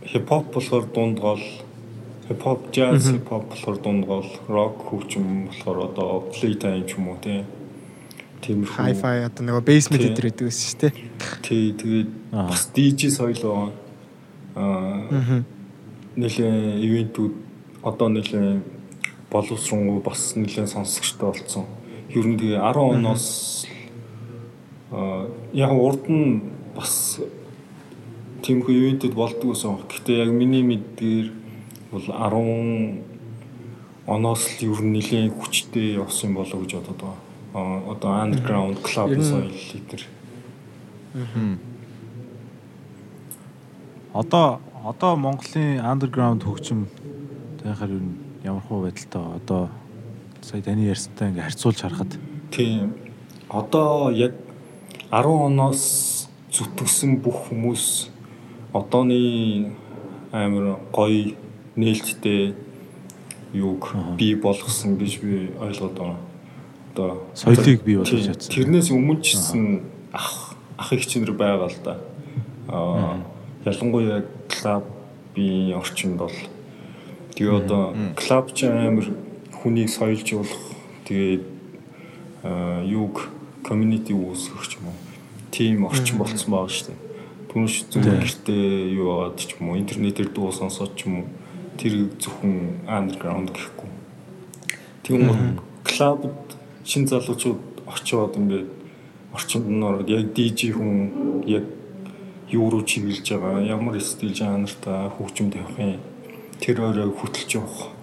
хип хоп болохоор дунд гол хип хоп jazz хип хоп болохоор дунд гол рок хөгжим болохоор одоо playtime ч юм уу тийм Тиймэрхүү hi-fi одоо нөгөө basement дээр гэдэг байсан шүү дээ. Тий, тэгээд бас DJ соёл аа нэлээ ивентүүд одоо нэлээ боловсронгуй бас нэлээ сонсогчтой болсон. Ер нь тэгээ 10 оноос аа яг урд нь бас тиймэрхүү ивентэд болдог гэсэн. Гэхдээ яг миний мэдээр бол 10 оноос л ер нь нэлээ хүчтэй явсан болоо гэж бодод байгаа. Одоо underground club соёл лидер. Одоо одоо Монголын underground хөгжим тайхаар юу ямар хөө байдалтай одоо сая таны ярьсантай ингээ харьцуулж харахад. Тийм. Одоо яг 10 оноос зүтгэсэн бүх хүмүүс одооны амар гоё нээлттэй юуг бий болгосон гэж би ойлгоод байна. Одоо соёлыг бий болгож чадсан. Тэрнээс өмнө ч гэсэн ах ах их чинэр байгаа л да. Аа ялангуяа клабын орчинд бол. Тэгээ одоо клаб ч амар хүнийг соёлжуулах тэгээд юуг community үүсгэх ч юм уу тийм орчин болцсон байгаа шүү дээ. Түнш зүгээр гэртээ юу аваад ч юм уу интернетээр дуу сонсоод ч юм уу тэр зөвхөн underground гэхгүй. Тийм клабд шин залуучууд очиод ингээд орчинд нь ороод яг DJ хүн яг юу руу чиглэж байгаа ямар стил жанртай хөгжим тавих юм тэр өрөө хөтлж явах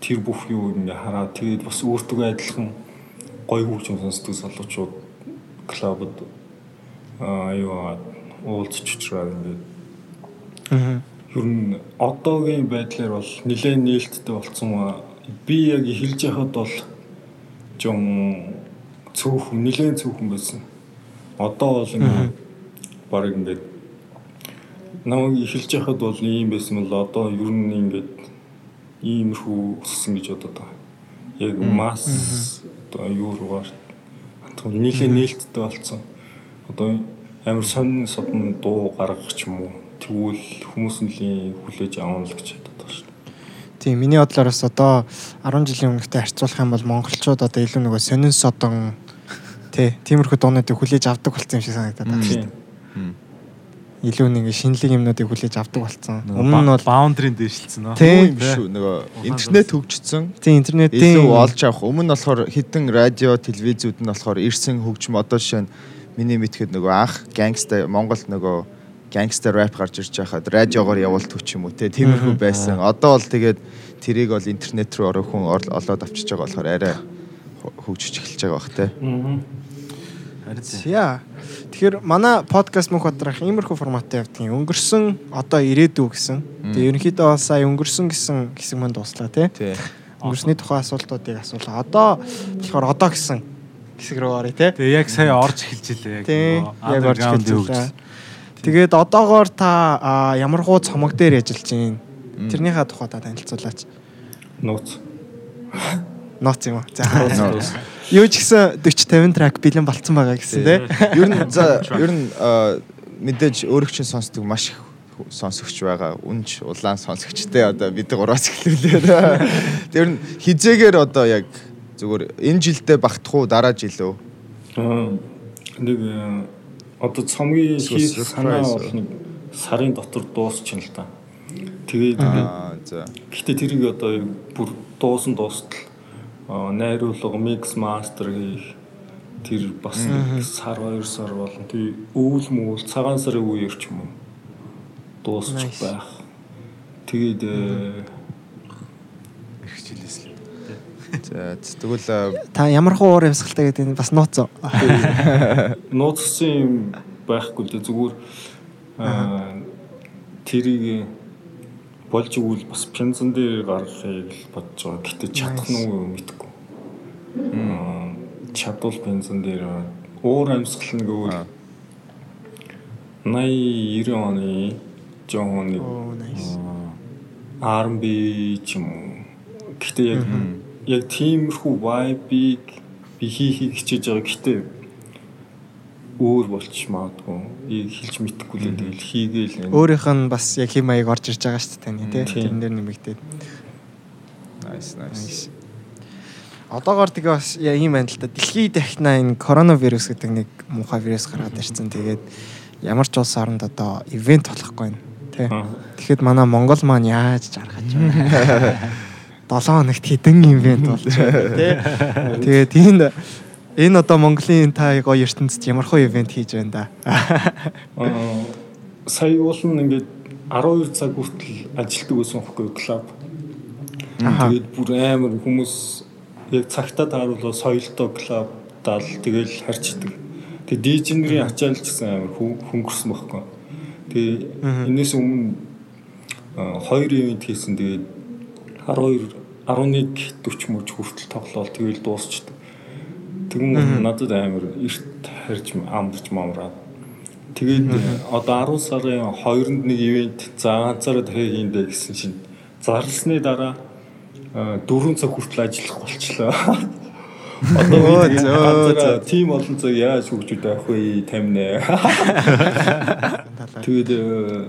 тэр бүх юу ингээ хараад тэгээд бас өөртөө адилхан гоё хөгжим сонсдог залуучууд клубд аа юу уулзч учраас ингээд. Аа ер нь одоогийн байдлаар бол нэлээд нээлттэй болсон би яг хэлж яхад бол жон цөөхөн нилээн цөөхөн байсан. Одоо бол ингээд баг ингээд намайг эхэлж яхад бол ийм байсан бол одоо ер нь ингээд иймэрхүү өссөн гэж бодоод байгаа. Яг масс одоо юу руугаар хатгал нилээн нээлттэй болсон. Одоо амар сонин содон дуу гаргах ч юм уу тэгвэл хүмүүс нэлийн хүлээж авах л гэж Тийм миний бодлоор бас одоо 10 жилийн өмнөхтэй харьцуулах юм бол монголчууд одоо илүү нөгөө сонин содон тий тиймэрхүү дуунуудыг хүлээж авдаг болсон юм шиг санагдаад байна шүү дээ. Илүү нэг шинэлэг юмнуудыг хүлээж авдаг болсон. Өмнө нь бол баундрын дэвшилсэн нөө. Тийм. юм биш үү нөгөө интернет хөгжсөн тийм интернетийн илүү олж авах өмнө нь болохоор хідэн радио телевизүүд нь болохоор ирсэн хөгжим одоо жишээ нь миний мэдхэд нөгөө анх гангста Монголд нөгөө гангстер рэп гарч ирж байхад радиогоор явуулдаг ч юм уу те тиймэрхүү байсан. Одоо бол тэгээд тэрийг бол интернет рүү орох хүн олоод авчиж байгаа болохоор арай хө- хөгжиж эхэлж байгаа бах те. Харин Яа. Тэгэхээр манай подкаст мөнх бодрах иймэрхүү форматтай явдаг. Өнгөрсөн одоо ирээдүү гэсэн. Тэгээ ерөнхийдөө бол сая өнгөрсөн гэсэн хэсэг манд дуслаа тий. Тий. Өнгөрсний тухай асуултуудыг асуулаа. Одоо болохоор одоо гэсэн хэсэг рүү оръё тий. Тэгээ яг сая орж эхэлж илээ яг. Яг орж эхэлж байна. Тэгээд одоогоор та ямар гоо цомог дээр ажиллаж байна? Тэрнийхээ тухай та танилцуулаач. Нууц. Ноц юм уу? За. Юу ч гэсэн 40 50 трак бэлэн болцсон байгаа гэсэн тий. Ер нь за ер нь мэдээж өөрөг чинь сонсдог маш их сонсогч байгаа. Үнж улаан сонсогчтэй одоо бид гураас эхлүүлээ. Тэр нь хизээгээр одоо яг зүгээр энэ жилдээ багтах уу дараа жил үү? Аа, нэг одоо цомгийн хийх санаа бол нэг сарын дотор дуусчихна л та. Тэгээд за. Гэхдээ тэрийг одоо бүр дуусан дуустал найруулга микс мастер хийх тэр бас сар хоёр сар болно. Тэг өвөл мөвөл цагаан сарын үеэр ч юм уу дуусчих байх. Тэгээд э, Их жилээс л. За тэгвэл а, Та ямар хуу уур амьсгалтай гэдэг нь бас нууц. нууцсан юм байхгүй л дээ зүгээр аа, тэрийг болж игэл бас пензен дээр гаргахыг л бодож байгаа. Гэтэ чадах нь уу мэдэхгүй. Аа, Чадвал пензен дээр уур амьсгал нэг өөр 80 90 оны жоон нэг Оо nice. R&B ч юм уу. Гэтэ яг яг тиймэрхүү vibe-ийг би хийхийг хичээж байгаа. Гэтэ өөр болчих магадгүй. Ийг хэлж мэдэхгүй л. Тэгэл хийгээл энэ. Өөрийнх нь бас яг хим маяг орж ирж байгаа шүү дээ таны тий. Тийм. Тэрэн дээр нэмэгдээд. nice nice. Одоогоор тэгээ бас юм байна л да. Дэлхийд дахна энэ коронавирус гэдэг нэг муухай вирус гараад ирсэн. Тэгээд ямар ч улс оронд одоо ивент болохгүй байна. Тий. Тэгэхэд манай Монгол маань яаж жаргаж байна. 7 хоногт хідэн ивент болж байна тий. Тэгээд энэ энэ одоо Монголын та гоё ертөнцид ямар хөө ивент хийж байна да. Сая уулын ингээд 12 цаг хүртэл ажилтдаг байсан хөөхгүй клуб. Тэгээд бүр амар хүмүүс яг цагтаа тааруулаа соёлтой клуб дал тэгэл харчдаг. Тэгээд дижнерийн ачаалч гэсэн амар хө- хөнгөрсөн байхгүй. Тэгээд энэс өмнө хоёр ивент хийсэн. Тэгээд 12 11 40 мөч хүртэл тоглоол тэгэл дуусчдаг. Тэгвэл надад амар эрт харж амарч мамраад. Тэгээд одоо 10 сарын 2-нд нэг ивент за ганцаараа дахиад хийндэ гэсэн чинь зарлсны дараа 4 цаг хүртэл ажиллах болчлоо. Одоо зөө, тим олон цаг яаж хөгжүүд байх вэ? Тамина. Тэгээд э,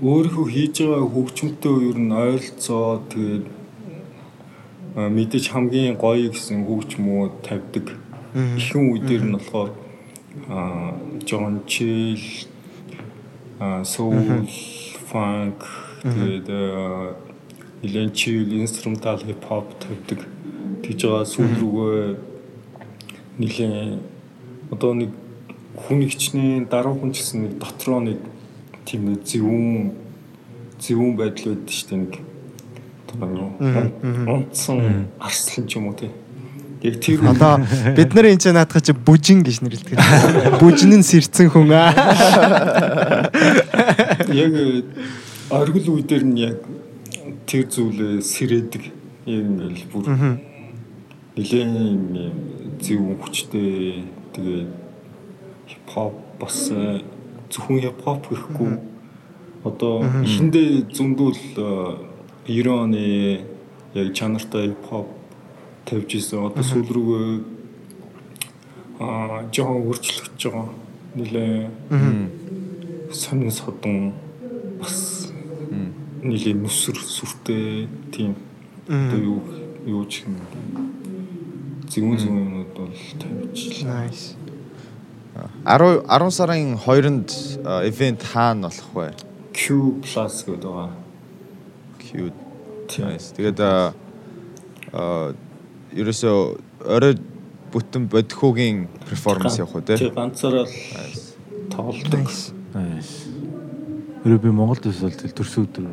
өөрийнхөө хийж байгаа хөгжмөнтэй ер нь ойролцоо тэгээд мэдээж хамгийн гоё гэсэн хөгжмөө тавьдаг. Ихэнх үе дээр нь болохоор аа Джон Чил аа soul funk тэгээд э, нэлээд чил инструментал хип хоп тавьдаг. Тэгж байгаа сүүл рүүгээ нэлээд одоо нэг хүн ихчний дараа хүн гэсэн нэг дотроо нэг тийм зөвүүн зөвүүн байдал байдаг шүү дээ онцсон арслан ч юм уу тий. Яг тэр Одоо бид нар энэ ч наадах чи бүжин гэж нэрлэдэг. Бүжин нь сэрцэн хүн аа. яг оргил үе дээр нь яг тэр зүйлээ сэрээдэг. Яг ингээл бүр нэлээд зөв хүчтэй тэгээ хип хоп бас зөвхөн хип хоп гэхгүй одоо эхэндээ зөндөл 90 оны яг чанартай хип хоп тавьж исэн одоо сүүл рүүгээ аа жоохон өөрчлөгдөж байгаа. Нэлээ сонин содон бас нэлээ нүсэр сүртэй тийм одоо юу юу ч юм. Зүүн зүүн юмуд бол Nice. 10 10 сарын 2-нд ивент хаана болох вэ? Q гэдэг байгаа. Cute. Тийм. Nice. Тэгээд а а ерөөсөө орой бүтэн бодхогийн перформанс явах уу те? Тэг ганцаараа л тоглолдог. Nice. Өөрөө би Монголд өсөл тэл төрсөн өдөр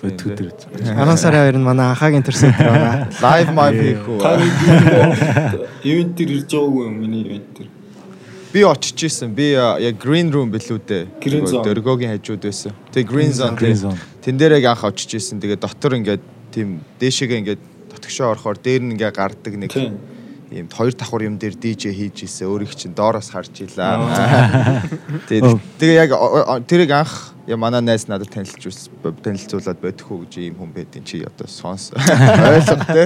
бодих өдөр. 10 сарын 2 нь манай анхаагийн төрсөн өдөр байгаа. Live үү? Та ивент дээр ирж байгаагүй юм миний ивент дээр. Би очиж исэн. Би яг green room билүү дээ. Green Нөгөө zone. Дөргөөгийн хажууд байсан. Тэгээ green zone. Тэн дээр яг анх очиж исэн. Тэгээ дотор ингээд тийм дээшээгээ ингээд дотгошоо орохоор дээр нь ингээд гардаг нэг ийм хоёр давхар юм дээр DJ хийж исэн. Өөрийг чинь доороос харж илаа. Тэгээ тэгээ яг тэрийг анх я манай найз надад танилцуулсан танилцуулаад бодих уу гэж ийм хүн байдیں۔ Чи одоо сонс. Ойлго те.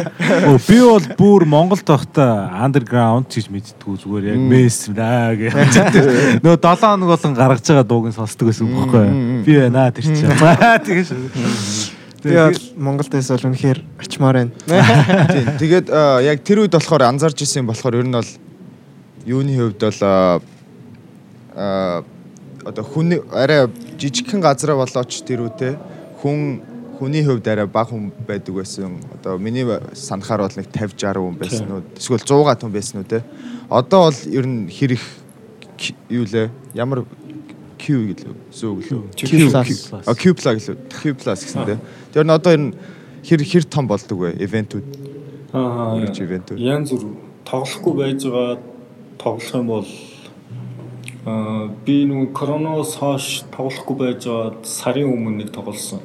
Өө би бол бүр Монголд байхдаа underground гэж мэдтгүү зүгээр яг месс наа гэх. Нөө 7 хоног болон гаргаж байгаа дууг нь сонсдог байсан юм баггүй. Би байна тэр чинь. Тэгээ шүү. Би бол Монголд эс бол үнэхээр очимоор байна. Тэгээд яг тэр үед болохоор анзаарч ирсэн болохоор ер нь бол юуны хувьд бол а а, одоо хүн арай жижигхэн газараа болооч тэр үтэй хүн хүний хувьд арай бага хүн байдаг байсан. Одоо миний санахаар бол нэг 50 60 хүн байсан уу? Эсвэл 100 хүн байсан уу те? Одоо бол ер нь хэр их Q- юу лээ? Ямар Q гэлээ. Зүү гэлээ. Q plus. А Q plus гэлээ. Q plus гэсэн те. Тэр нь одоо ер нь хэр хэр том болдог вэ? Ивентүүд. Аа. Ивентүүд. Янз бүр тоглохгүй байж байгаа тоглох юм бол би нэг коронавирус хойш тоглохгүй байж байгаа сарын өмнө нэг тоглосон.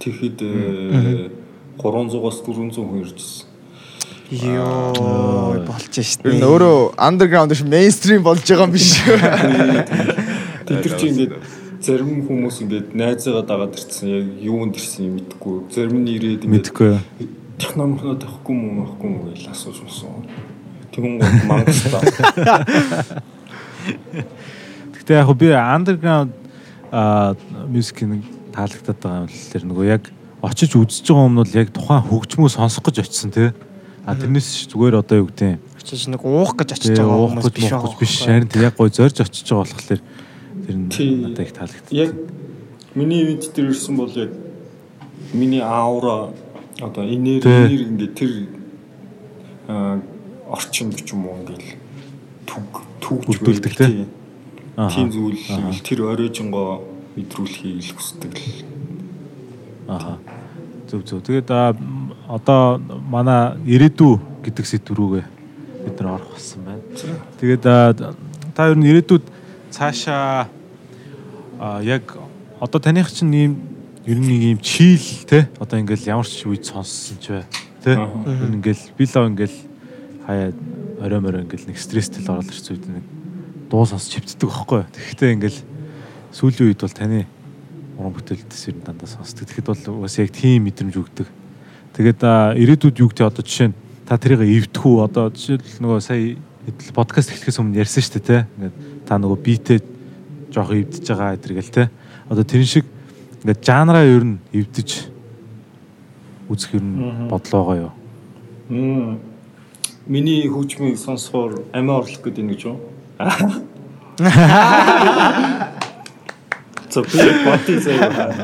Тэгэхэд э, 300-аас 400 хүн иржсэн. Йоо болж. Ер нь өөрөө underground биш mainstream болж байгаа юм биш? Тэд нар чи ингээд зарим хүмүүс ингээд найзаагаа дагаад ирсэн яг юунд ирсэн юм мэдэхгүй. Зарим нь ирээд ингээд Мэдхгүй. технологи тавихгүй юм уу авахгүй юм гэж асууж болсон. Тэгүн гол мангастаа. Гэтэ яг би underground а мюзикийг таалагдаад байгаа юм л тэр нөгөө яг очиж үзэж байгаа юм бол яг тухайн хөгжмөө сонсох гэж очисон тий. А тэрнээс зүгээр одоо юу гэдэг юм. очиж нэг уух гэж очиж байгаа хүмүүс биш байгаа. биш. Харин тэр яг гой зорж очиж байгаа болохоор тэр надад их таалагдсан. Яг миний ивент дээр ирсэн бол яг миний аура одоо энерги энерги ингээд тэр аа орчинд ч юм уу ингээд түг түгж Бүрдүүлдэг, тий? Тийм зүйл л тэр оройжонгоо мэдрүүлэхийг л хүсдэг л. Аа. Зөв зөв. Тэгээд одоо манай ирээдүй гэдэг сэдв рүүгээ бид нар орох болсон байна. Тэгээд та ер нь ирээдүйд цаашаа яг одоо таних чинь ийм ер нь нэг ийм чийл те одоо ингээл ямар ч үед сонссон ч бай те ингээл би лав ингээл хаяа орой морой ингээл нэг стресстэй л ороод ирсэн үед нэг дуу сонсч хөвддөг байхгүй. Тэгэхдээ ингээл сүүлийн үед бол таны уран бүтээлдээс ер нь дандаа сонсдог. Тэгэхэд бол бас яг тийм мэдрэмж өгдөг. Тэгээд ирээдүйд юу гэдэг одоо жишээ нь та тэрийг эвдэх үү одоо жишээл нөгөө сая хэдэл подкаст эхлэхээс өмнө ярьсан шүү дээ те. Ингээд та нөгөө битээ жоох эвдэж байгаа эдэргээл те. Одоо тэрэн шиг ингээд жанраа ер нь эвдэж үзэх ер нь бодлоо байгаа юу? Мм. Миний хөгжмийг сонсохоор амиа орлох гэдэг нэг юм. За би бати заяа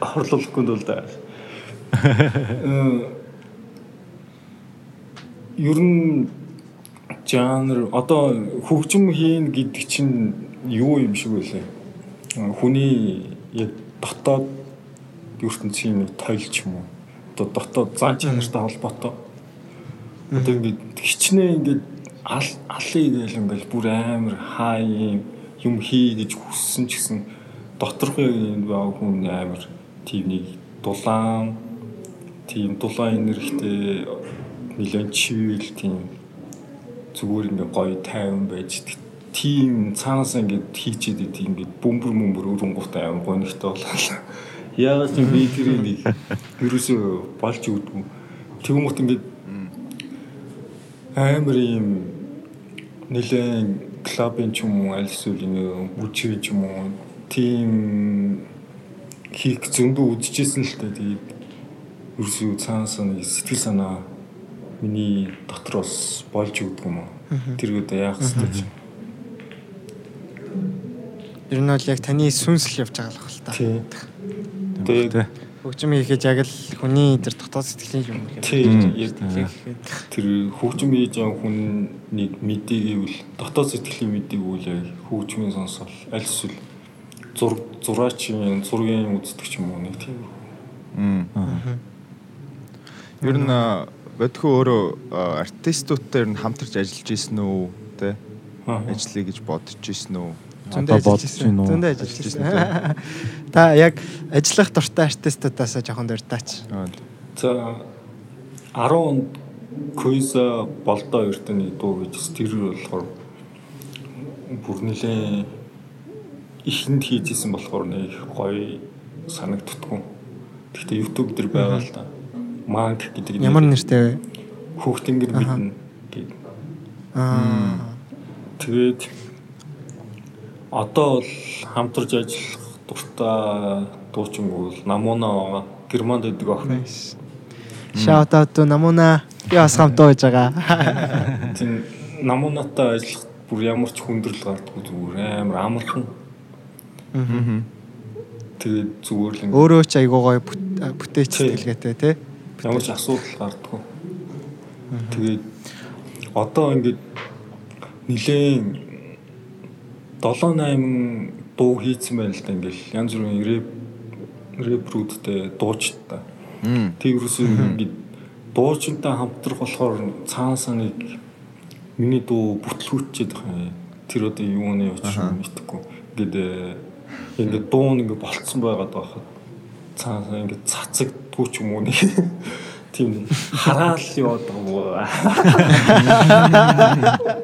орлуулахгүй л да. Ер нь жанр одоо хөгжим хийн гэдэг чинь юу юм шиг байлаа. Э, Хүний яг дотоод ертөнцийн нэг тойл ч юм уу. Одоо дотоод зан чанартай холбоотой. Одоо ингээд хичнээн ингээд ал алын гээл ингээл бүр амар хаа юм хий гэж хүссэн ч гэсэн доторхын баа хүн амар тийм нэг дулаан тийм дулаан энергитэй нэлээд чивэл тийм зүгээр ингээ гоё тайван байж идэх. тийм цаанаас ингээд хийчээд идэв ингээд бөмбөр мөмбөр өрөнгөтэй аим гонхтой болоо. Яагаад ч би тэрийг нэг ерөөсөө болж өгдөггүй. Тэгмэт ингээд амар юм нэлээд клабын ч юм уу аль эсвэл нэг бүчгийн ч юм уу тийм хийх зөндөө үдчихсэн л дээ. Тэгээд ерөөсөө цаанаас нэг сэтгэл санаа миний дотор бас болж өгдөг юм уу. Тэр одоо яах хэвчээ. ер нь бол яг таны сүнсэл явж байгаа л хэл та. тий. Тэг. Тэгээд Хөгжим хийхэж яг л хүний тэр дотоод сэтгэлийн юм хэрэг. тий яг тэр хөгжим хийж байгаа хүнийг мэдээ гэвэл дотоод сэтгэлийн мэдээ үйл яг хөгжмийн сонсол аль эсвэл зураг зураачийн зургийн үздэг ч юм уу нэг тийм. Ер нь бодхоо өөрөө артистуудтай ер нь хамтарч ажиллаж исэн үү те Аа. ажиллая гэж бодож исэн үү? Зөндөө ажиллаж байна? Зөндөө ажиллаж ирсэн. Та яг ажиллах дуртай артистуудаас жоохон дуртаач. Аа, За 10 онд Куйза болдоо эрдэнэ дуу гэж тэр болохоор бүр нэлээ ихэнд хийжсэн болохоор нэг гоё санагддггүй. Гэхдээ YouTube дээр байгаа л да. Манг гэдэг нэр. Ямар нэртэй вэ? хүүхдингэр мэднэ гэдэг. Аа. Тэгээд одоо бол хамтарч ажиллах дуртай дуучин бол Намуна байгаа. Германд байдаг охин. Shout out to Намуна. Бас хамтаа байж байгаа. Тийм Намунатай ажиллах бүр ямар ч хүндрэл гардаггүй зүгээр амар амархан. Тэгээд зүгээр л Өөрөө ч айгуу гоё бүт- бүтээч Тий. сэтгэлгээтэй тий. ямар ч асуудал гардаггүй. Тэгээд одоо ингээд нилээн 7 8 дуу хийцэн байна л да ингээл янз бүрийн рэп рэпрүүдтэй дуучтай. Мм. Тэгвэрсэн ингээд дуучинтай хамтрах болохоор цаанасаа нэг миний дуу бүтлгүүчээд байгаа юм. Тэр одоо юуны учир мэдхгүй. Ингээд э, ингээд дуу нь ингээд болцсон байгаад байхад цаанасаа ингээд цацагдгүй ч юм уу нэг тийм хараал яваад байгаа.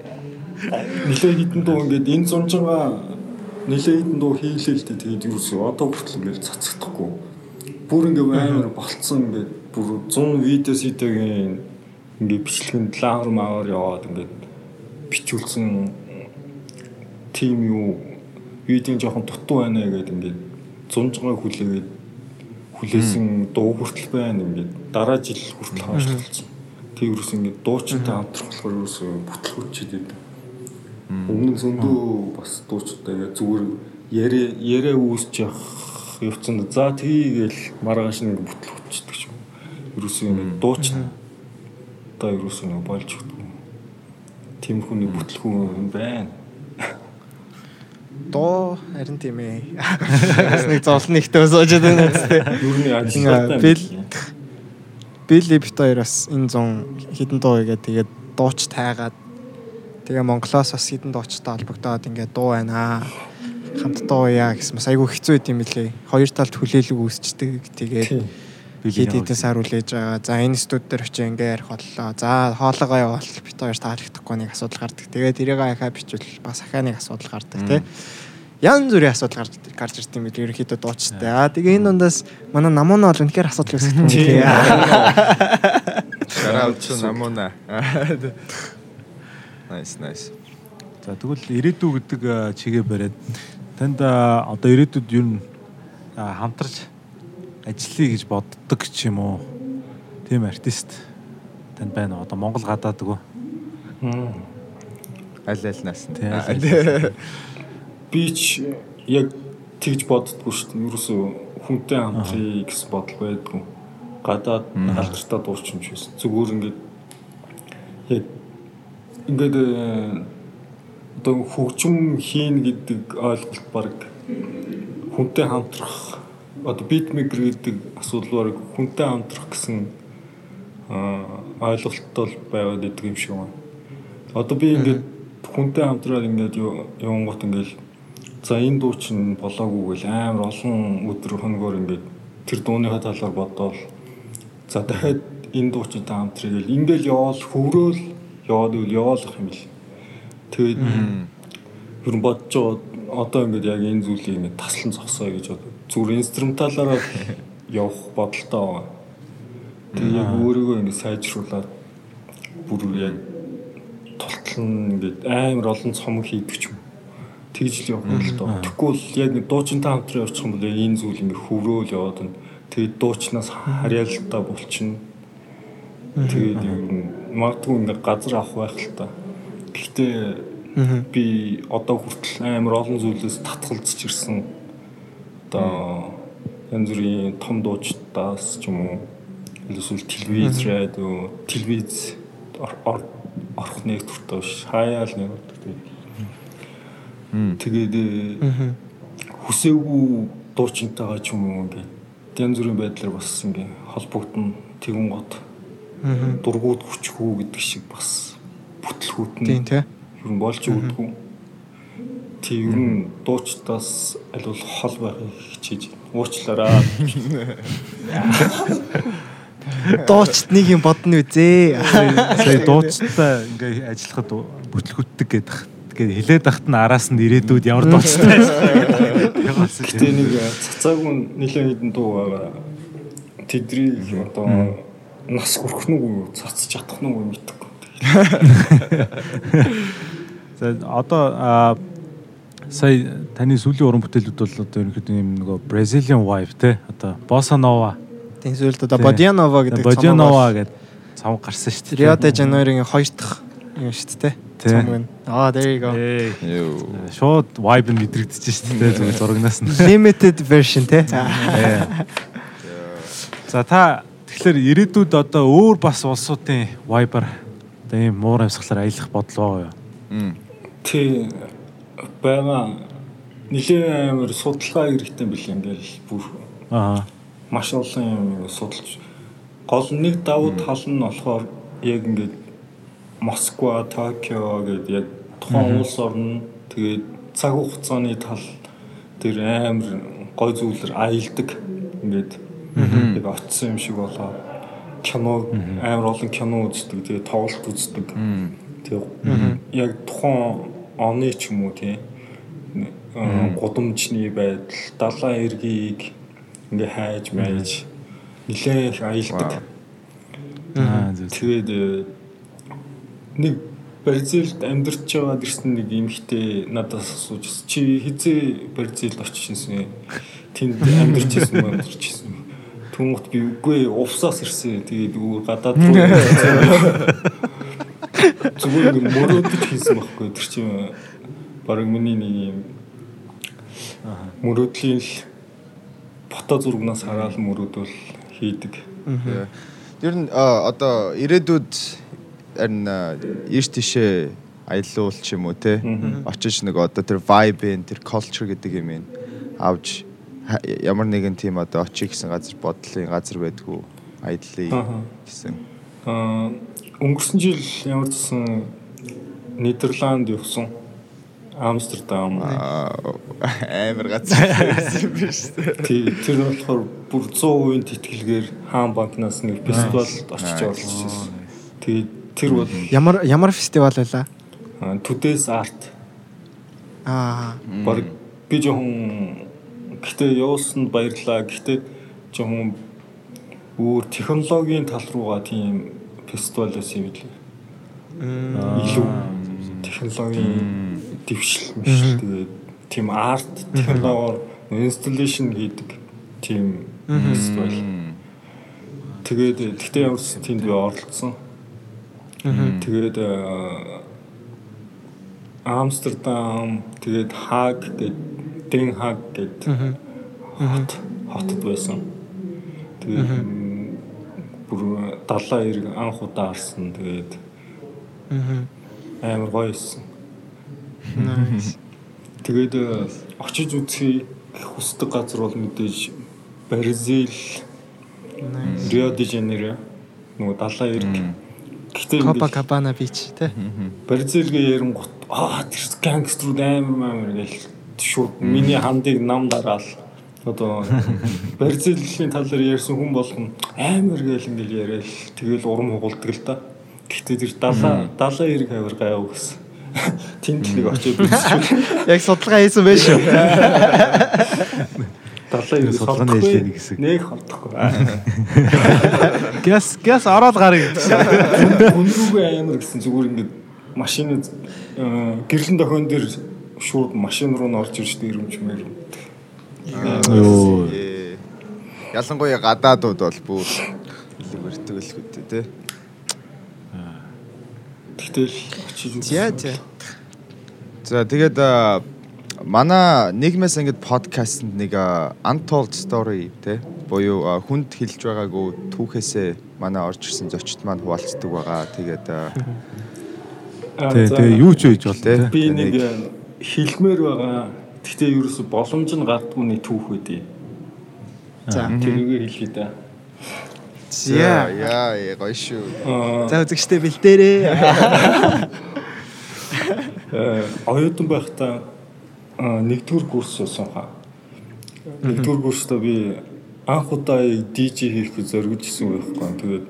Нилээ хитэн дуу ингээд энэ зунжгаа нилээ хитэн дуу хийлээ л дээ. Тэгээд юусэн одоо хүртэл ингээд цацагдахгүй. Бүр ингээд амар болцсон ингээд. Бүр 100 видео сэтгийн ингээд бичлэгэнд лавр мавар яваад ингээд бичүүлсэн тим юу? Видео жоохон дутуу байна гэдэг ингээд зунжгаа хүлээгээд хүлээсэн дуу хүртэл байна ингээд. Дараа жил хүртэл хаашлуулсан. Тэгвэрс ингээд дуучинтай хамтрах болохоор ерөөсөө бүтлгүүчээд байдаг. Өмнө нь зөндөө бас дуучтай яг зүгээр яриа яриа үүсэж явах явцсан. За тгийгээл маргааш нэг бүтлгүүчдэг ч юм. Ерөөсөө ингээд дуучтай ерөөсөө нэг болж өгдөг. Тим хүний бүтлгүүн байна. Доо харин тийм ээ. Бас нэг зовлон ихтэй сууж байгаа үстэй. Юу нэг Ингээ ажиллагатай. бил Билли бит хоёр бас энэ 100 хідэн дуу игээд тэгээд дууч тайгаад тэгээ Монголоос бас хідэн дуучтай холбогдоод ингээ дуу байна. Хамт дуу яа гэсэн бас айгүй хэцүү байт юм билээ. Хоёр талд хүлээлэг үүсчдэг. Тэгээд хэд хэдэн сар үлээж байгаа. За энэ студ дээр очиж ингээ ярих боллоо. За хоолойгоо явуул бит хоёр таалагдахгүй нэг асуудал гардаг. Тэгээд тэрийг ахаа бичвэл бас ахаа нэг асуудал гардаг тий. Ян зүрийн асуудал гарч гарч ирд юм билээ. Ерөнхийдөө дуучтай. Аа тэгээ энэ дундаас манай намуунаа бол үнэхээр асуудал үүсгэж байна. Тийм. Шараут ч намуна. Nice, nice. За тэгвэл ирээдүй гэдэг а, чигээ бариад танд а, одоо ирээдүйд ер нь а, хамтарч ажиллая гэж боддог ч юм уу? Тийм артист танд байна уу? Одоо Монгол гадаад гоо. Аль нь. Аль альнаас. би ч яг тэгж боддгоо шүү дээ. Ерөөсөө хүнтэй хамтрыг гэсэн бодол байдгүй. Гадаад алдартай дуурчин ч байсан. Зүгээр ингээд яг ингээд э, одоо хөгжим хийн гэдэг ойлголт баг хүнтэй хамтрах одоо битмейкер гэдэг асуудал баг хүнтэй хамтрах гэсэн аа, ойлголттой л байгаад идэг юм шиг байна. Одоо би ингээд хүнтэй хамтраад ингээд явангууд ингээд за энэ дуу чинь болоогүй гэл амар олон өдөр хоногор ингээд тэр дууныхаа талаар бодоол за дахиад энэ дуу чинь та хамтрыг гэл ингээд яваал хөврөөл яваад үл яваалах юм бил. Тэгээд нь бодож одоо ингээд яг энэ зүйлийг ингээд таслан зогсоо гэж бод. Зүгээр инструменталаараа явах бодолтой байгаа. Тэгээд яг өөрийгөө ингээд сайжруулад бүр яг тултлан ингээд амар олон цомог хийдэг ч юм. Тэгж л явах л. Тэгэхгүй бол яг дуучинтай хамтран явчих юм бол энэ зүйл ингээд хөврөөл яваад нь тэгээд дуучнаас харьяалалтай болчихно. Тэгээд ер нь магадгүй ингээд газар авах байх л та. Гэхдээ би одоо хүртэл амар олон зүйлээс татгалзаж ирсэн. Одоо янз бүрийн том дуучдаас ч юм уу эсвэл телевиз, радио, телевиз ор- ор- орох нэгтвэртэй биш. Хаяал нэг одоо тэгээд э, хүсээгүй дуучинтайгаа ч юм уу ингээд янз бүрийн байдлаар бас ингээд холбогдно тэгүн гот дургууд хүчгүй гэдэг шиг бас бүтлгүүд нь Тийм тий. ер нь болж өгдөггүй. Тэг ер нь дуучтаас аль бол хол байхыг хичээж байна. уучлаарай. Дуучт нэг юм бодно үзээ. Сая дуучтай ингээ ажиллахад бүтлгүтдэг гэдэг. Тэгээд хилээд ахт нь араас нь ирээдүйд ямар дуучтай ажиллах Гэтэ нэг цацаагүй нэлээд хэдэн дуу байгаа. Тэдний одоо нас хүрэх нүг үү, цацж чадах нүг үү мэдэхгүй. За одоо сая таны сүүлийн уран бүтээлүүд бол одоо ерөнхийдөө юм нөгөө Brazilian vibe те одоо Bossa Nova, Тийм зүйлд одоо Бодианова гэдэг Bossa Nova гэдэг цам гарсан шүү дээ. Рио де Жанейрогийн хоёр дахь юм шүү дээ. Тий. Цом гэн. Аа, there you go. Шууд vibe нь мэдрэгдэж шүү дээ зүгээр зурагнаас нь. Limited version те. За та тэгэхээр ирээдүйд одоо өөр бас улсуудын vibe-аар одоо ийм муур амьсгалаар аялах байгаа юу? Тэ байгаа нэлээд амар судалгаа хэрэгтэй бил ингээл бүр. Аа. маш олон юм судалж. Гол нэг давуу тал нь болохоор яг ингээд Москва, Токио гэдэг яг тухайн улс орн тэгээд цаг хугацааны тал тэр амар гой зүйлэр аялдаг. Ингээд яг очсон юм шиг болоо. Кино амар олон кино үздэг тэгээд тоглолт үздэг. Тэгээд яг тухайн оны ч юм уу тий. Гудамжны байдал далайн эргийг ингээ хайж байж нилээх аялдаг. Тэгээд э, нэг Бразилд амьдарч байгаад ирсэн нэг эмэгтэй надаас асууж. Чи хизээ Бразилд очижсэн? Тэнд амьдарч ирсэн юм амьдарч Түнхт би үгүй увсаас ирсэн. Тэгээд үгүй гадаад руу зүгээр мөрөөдөж хийсэн байхгүй. Тэр чинь баг миний нэг юм мөрөөдлийн л фото зургнаас хараад мөрөөдөл хийдэг. Ер нь одоо ирээдүйд харин а, ийш тийшээ аялуул ч юм уу те очиж нэг одоо тэр vibe тэр culture гэдэг юм ин авч ямар нэгэн тийм одоо очих гэсэн газар бодлын газар байдгүй аяллаа гэсэн. Аа өнгөрсөн жил ямар ч гэсэн Нидерланд явсан. Амстердам. Аа, амар газар байсан биш үү? Тий, тэр нь болохоор бүр 100% тэтгэлгээр хаан банкнаас нэг фестивалд очиж оролцсон. Тэгээд тэр бол Ямар ямар фестивал байлаа? аа, Today's Art. Аа. Баг би жоохон гэтээ явуулсанд баярлаа. Гэтээ жоохон өөр технологийн тал руугаа тийм фестивал байсан юм билээ. илүү технологийн дэвшил мишл тэгээд тийм арт технологиор инсталлейшн хийдэг тийм фестивал. Тэгээд тэгтээ ч тэнд би оролцсон. Тэгээд Амстердам тэгээд Хаг гэдэг Дэн Хаг гэдэг хот хотод байсан. Тэгээд бүр далаа эрг анх удаа харсан. Тэгээд амар гоё байсан. Тэгээд э, очиж үзхий хүсдэг газар бол мэдээж Бразил, Рио де Жанейро нөгөө далайн эрг. Гэхдээ Copacabana Beach те. Бразилгээ ярингут аа тэр гангструуд амар амар гэл шууд миний хандыг нам дараал. Одоо Бразилийн талаар ярьсан хүн болгон амар гэл ингээл яриад тэгэл урам хугалдаг л да. Гэхдээ тэр далаа далаа эрг хавар гайв гэсэн. Тэнтлэг очиод үзчихвэл Яг судалгаа хийсэн байх шүү. далаа эрг Судалгааны холдохгүй. ээлжийн нэг хэсэг. Нэг холдохгүй. Гэс гэс ороод гарыг. Хүнрүүгээ амар гэсэн зүгээр ингээд машин гэрлэн дохион дээр шууд машин руу н орж ирж дэрэмж мэр. Йоо. Ялангуяа гадаадууд бол бүр илүү хөтэй те. Тэгтэл очиж За үзсэн. за. За тэгээд манай нийгмээс ингээд подкастэнд нэг untold story те буюу хүнд хэлж байгаагүй түүхээсээ манай орж ирсэн зочд маань хуваалцдаг байгаа. Тэгээд а, Аа, Тэ за, тэгээ юу ч үйж бол тэ. би нэг хэлмээр байгаа. Гэхдээ ерөөсө боломж нь гардгууны түүх үдээ. За. Тэрүүгээ хэлхий да. За. яа яа гоё шүү. За үзэгчтэй бэлдээрээ. э, оюутан байхдаа аа, нэгдүгээр курс хаа. Нэгдүгээр курстаа би анх удаа DJ хийх зоригж исэн байхгүй. Тэгээд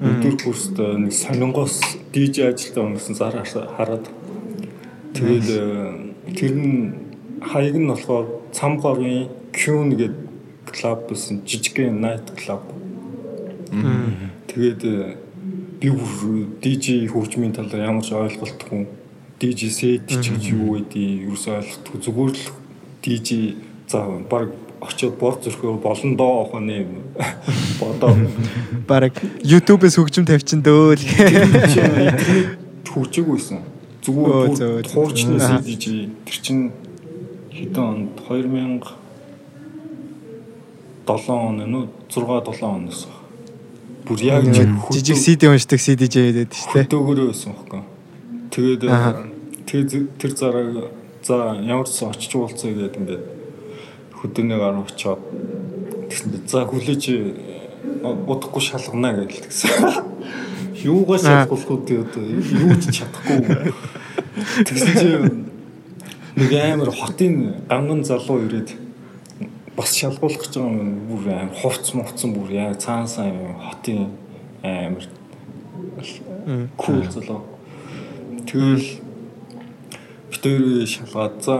нэгдүгээр курстаа нэг сонингоос DJ ажилтаа өнгөрсөн зар хараад тэгээд э, тэр нь хаяг нь болохоор цамгаарын Qn гэдэг клуб байсан жижигхэн night club. Тэгээд э, би DJ хөгжмийн талаар ямар ч ойлголтгүй DJ set ч гэж юу гэдэг юу ч ойлгохгүй зүгээр л DJ за баг очиод бор зөрхөө болон доо охоны бодоо Бараг YouTube-с хөгжим тавьчин дөөл. хөгжөөгүйсэн Өө, зүгээр Аа. CDG тэр чин хэдэн онд 2000 7 он нүү 6 7 оноос бүр яг Жижиг CD уншдаг CDJ гэдэг шүү дээ. хөдөөгөрөө байсан байхгүй. Тэгээд тэр зараа за ямар ч очиж уулзъя гэдэг ингээд хөдөөний гар очоод тэгсэн за хүлээж э, удахгүй шалгана гэж тэгсэн. Юугаа шалгуулах вэ одоо юу ч чадахгүй. Тэгсэн чи нэг амар хотын ганган залуу ирээд бас шалгуулах гэж байгаа юм бүр амар хувц мовцсон бүр яа цаанасаа юм хотын амар кул залуу. Тэгэл битээр шалгаад за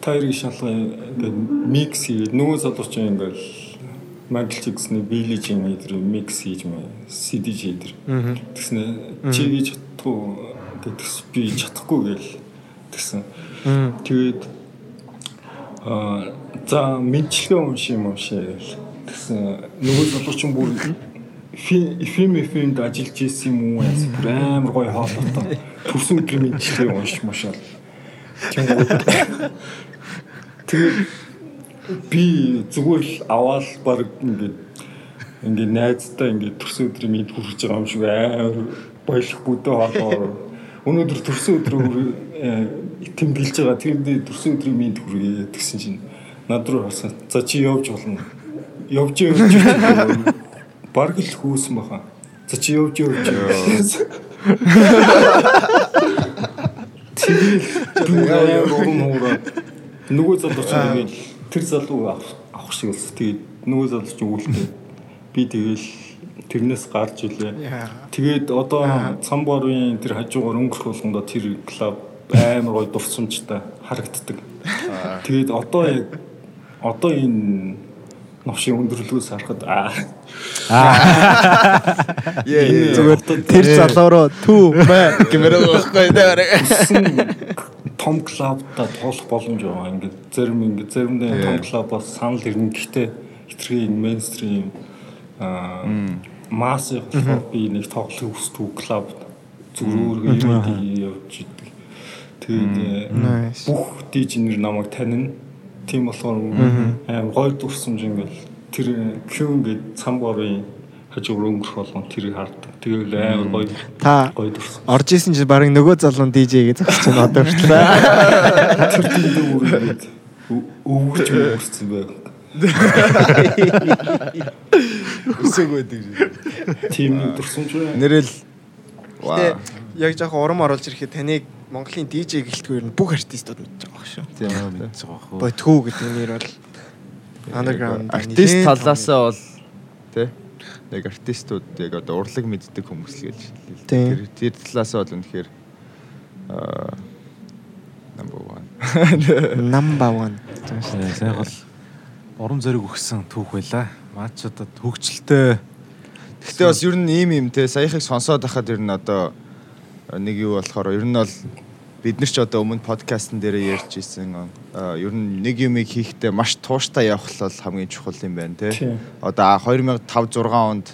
тайрыг шалгая ингээд микс хийгээд нөгөө залуу чинь Майкл Джексны Билли Жин эдэр микс хийж мэ CD эдэр. Тэгснэ чи гэж чадахгүй гэдэгс би чадахгүй гээл тэгсэн. Тэгээд аа за мэдчилгээ унши юм унши гээл тэгсэн. Нөгөө залуу чинь бүр фильм фильмд ажиллаж ирсэн юм уу яс бүр амар гоё хоолойтой. Төрсөн өдрийн мэдчилгээ уншиж мушаал. Тэгээд би зүгээр л аваад баг ингээд ингээд найзтай ингээд төрсөн өдрийн мэд хүрч байгаа юм шиг амар баялах бүдэ хоолоор өнөөдөр төрсөн өдрөө тэмдэглэж байгаа. Тэрэнд төрсөн өдрийн мэд хүргээ гэсэн чинь над руу харсан. За чи явж болно. Явж явж баг л хөөсөн баха за чи явж явж тэгэл урам хуураа нөгөө залуу чинь ингээд тэр залуу авах шиг болсон. Тэгээд нөгөө залуу чинь үлдээ. Би тэгэл тэрнээс гарч илээ. Тэгээд одоо цамбарын тэр хажуугаар өнгөрөх болгондоо тэр клуб амар гой дурсамжтай харагддаг. Тэгээд одоо яг одоо энэ новшийн өндөрлгөөс харахад аа Зүгээр тэр залуу руу түү мэ гэмээр байхгүй дээ. Том клубта тоолох боломж байгаа. Ингээд зарим ингээд заримдаа том клубаас санал ирнэ. Гэхдээ хитрхи мейнстрим аа масс болохоор би нэг тоглох хүсдэг клуб зүгээр өөргөө явж идэг. Тэгээд Nice. бүх дижнер намайг танина. Тийм болохоор аим гой дурсамж ингээл тэр Q ингээд цамбарын хажуугаар өнгөрөх болгон тэрийг хардаг. Тэгэл аим гой Та гой дурсамж. орж исэн чинь баг нөгөө залуу DJ гэж зогсож байна одоо хүртэл. Тэр тийм үргэлж өвгөж өнгөрсөн байг. Өсөг байдаг. Тийм нэг дурсамж бай. Нэрэл Тэ ваа. яг жоохон урам оруулж ирэхэд таныг Монголын DJ гэлтгүй нь бүх артистууд мэдж байгаа шүү. Тийм мэдж байгаа хөө. Бодхүү гэдэг нэр бол underground артист талаасаа бол тий яг артистууд яг одоо урлаг мэддэг хүмүүс л гэж хэлээ. Тэр тэр талаасаа бол үнэхээр аа number 1. number 1. Сайн бол урам зориг өгсөн түүх байла. Маач одоо хөгжилтэй Гэхдээ бас ер нь ийм юм те саяхыг сонсоод байхад ер нь одоо нэг юу болохоор ер нь бол бид нар ч одоо өмнө подкастн дээр ярьж исэн ер нь нэг юмыг хийхдээ маш тууштай явах л хамгийн чухал юм байна те. Тийм. Одоо 2005 6 онд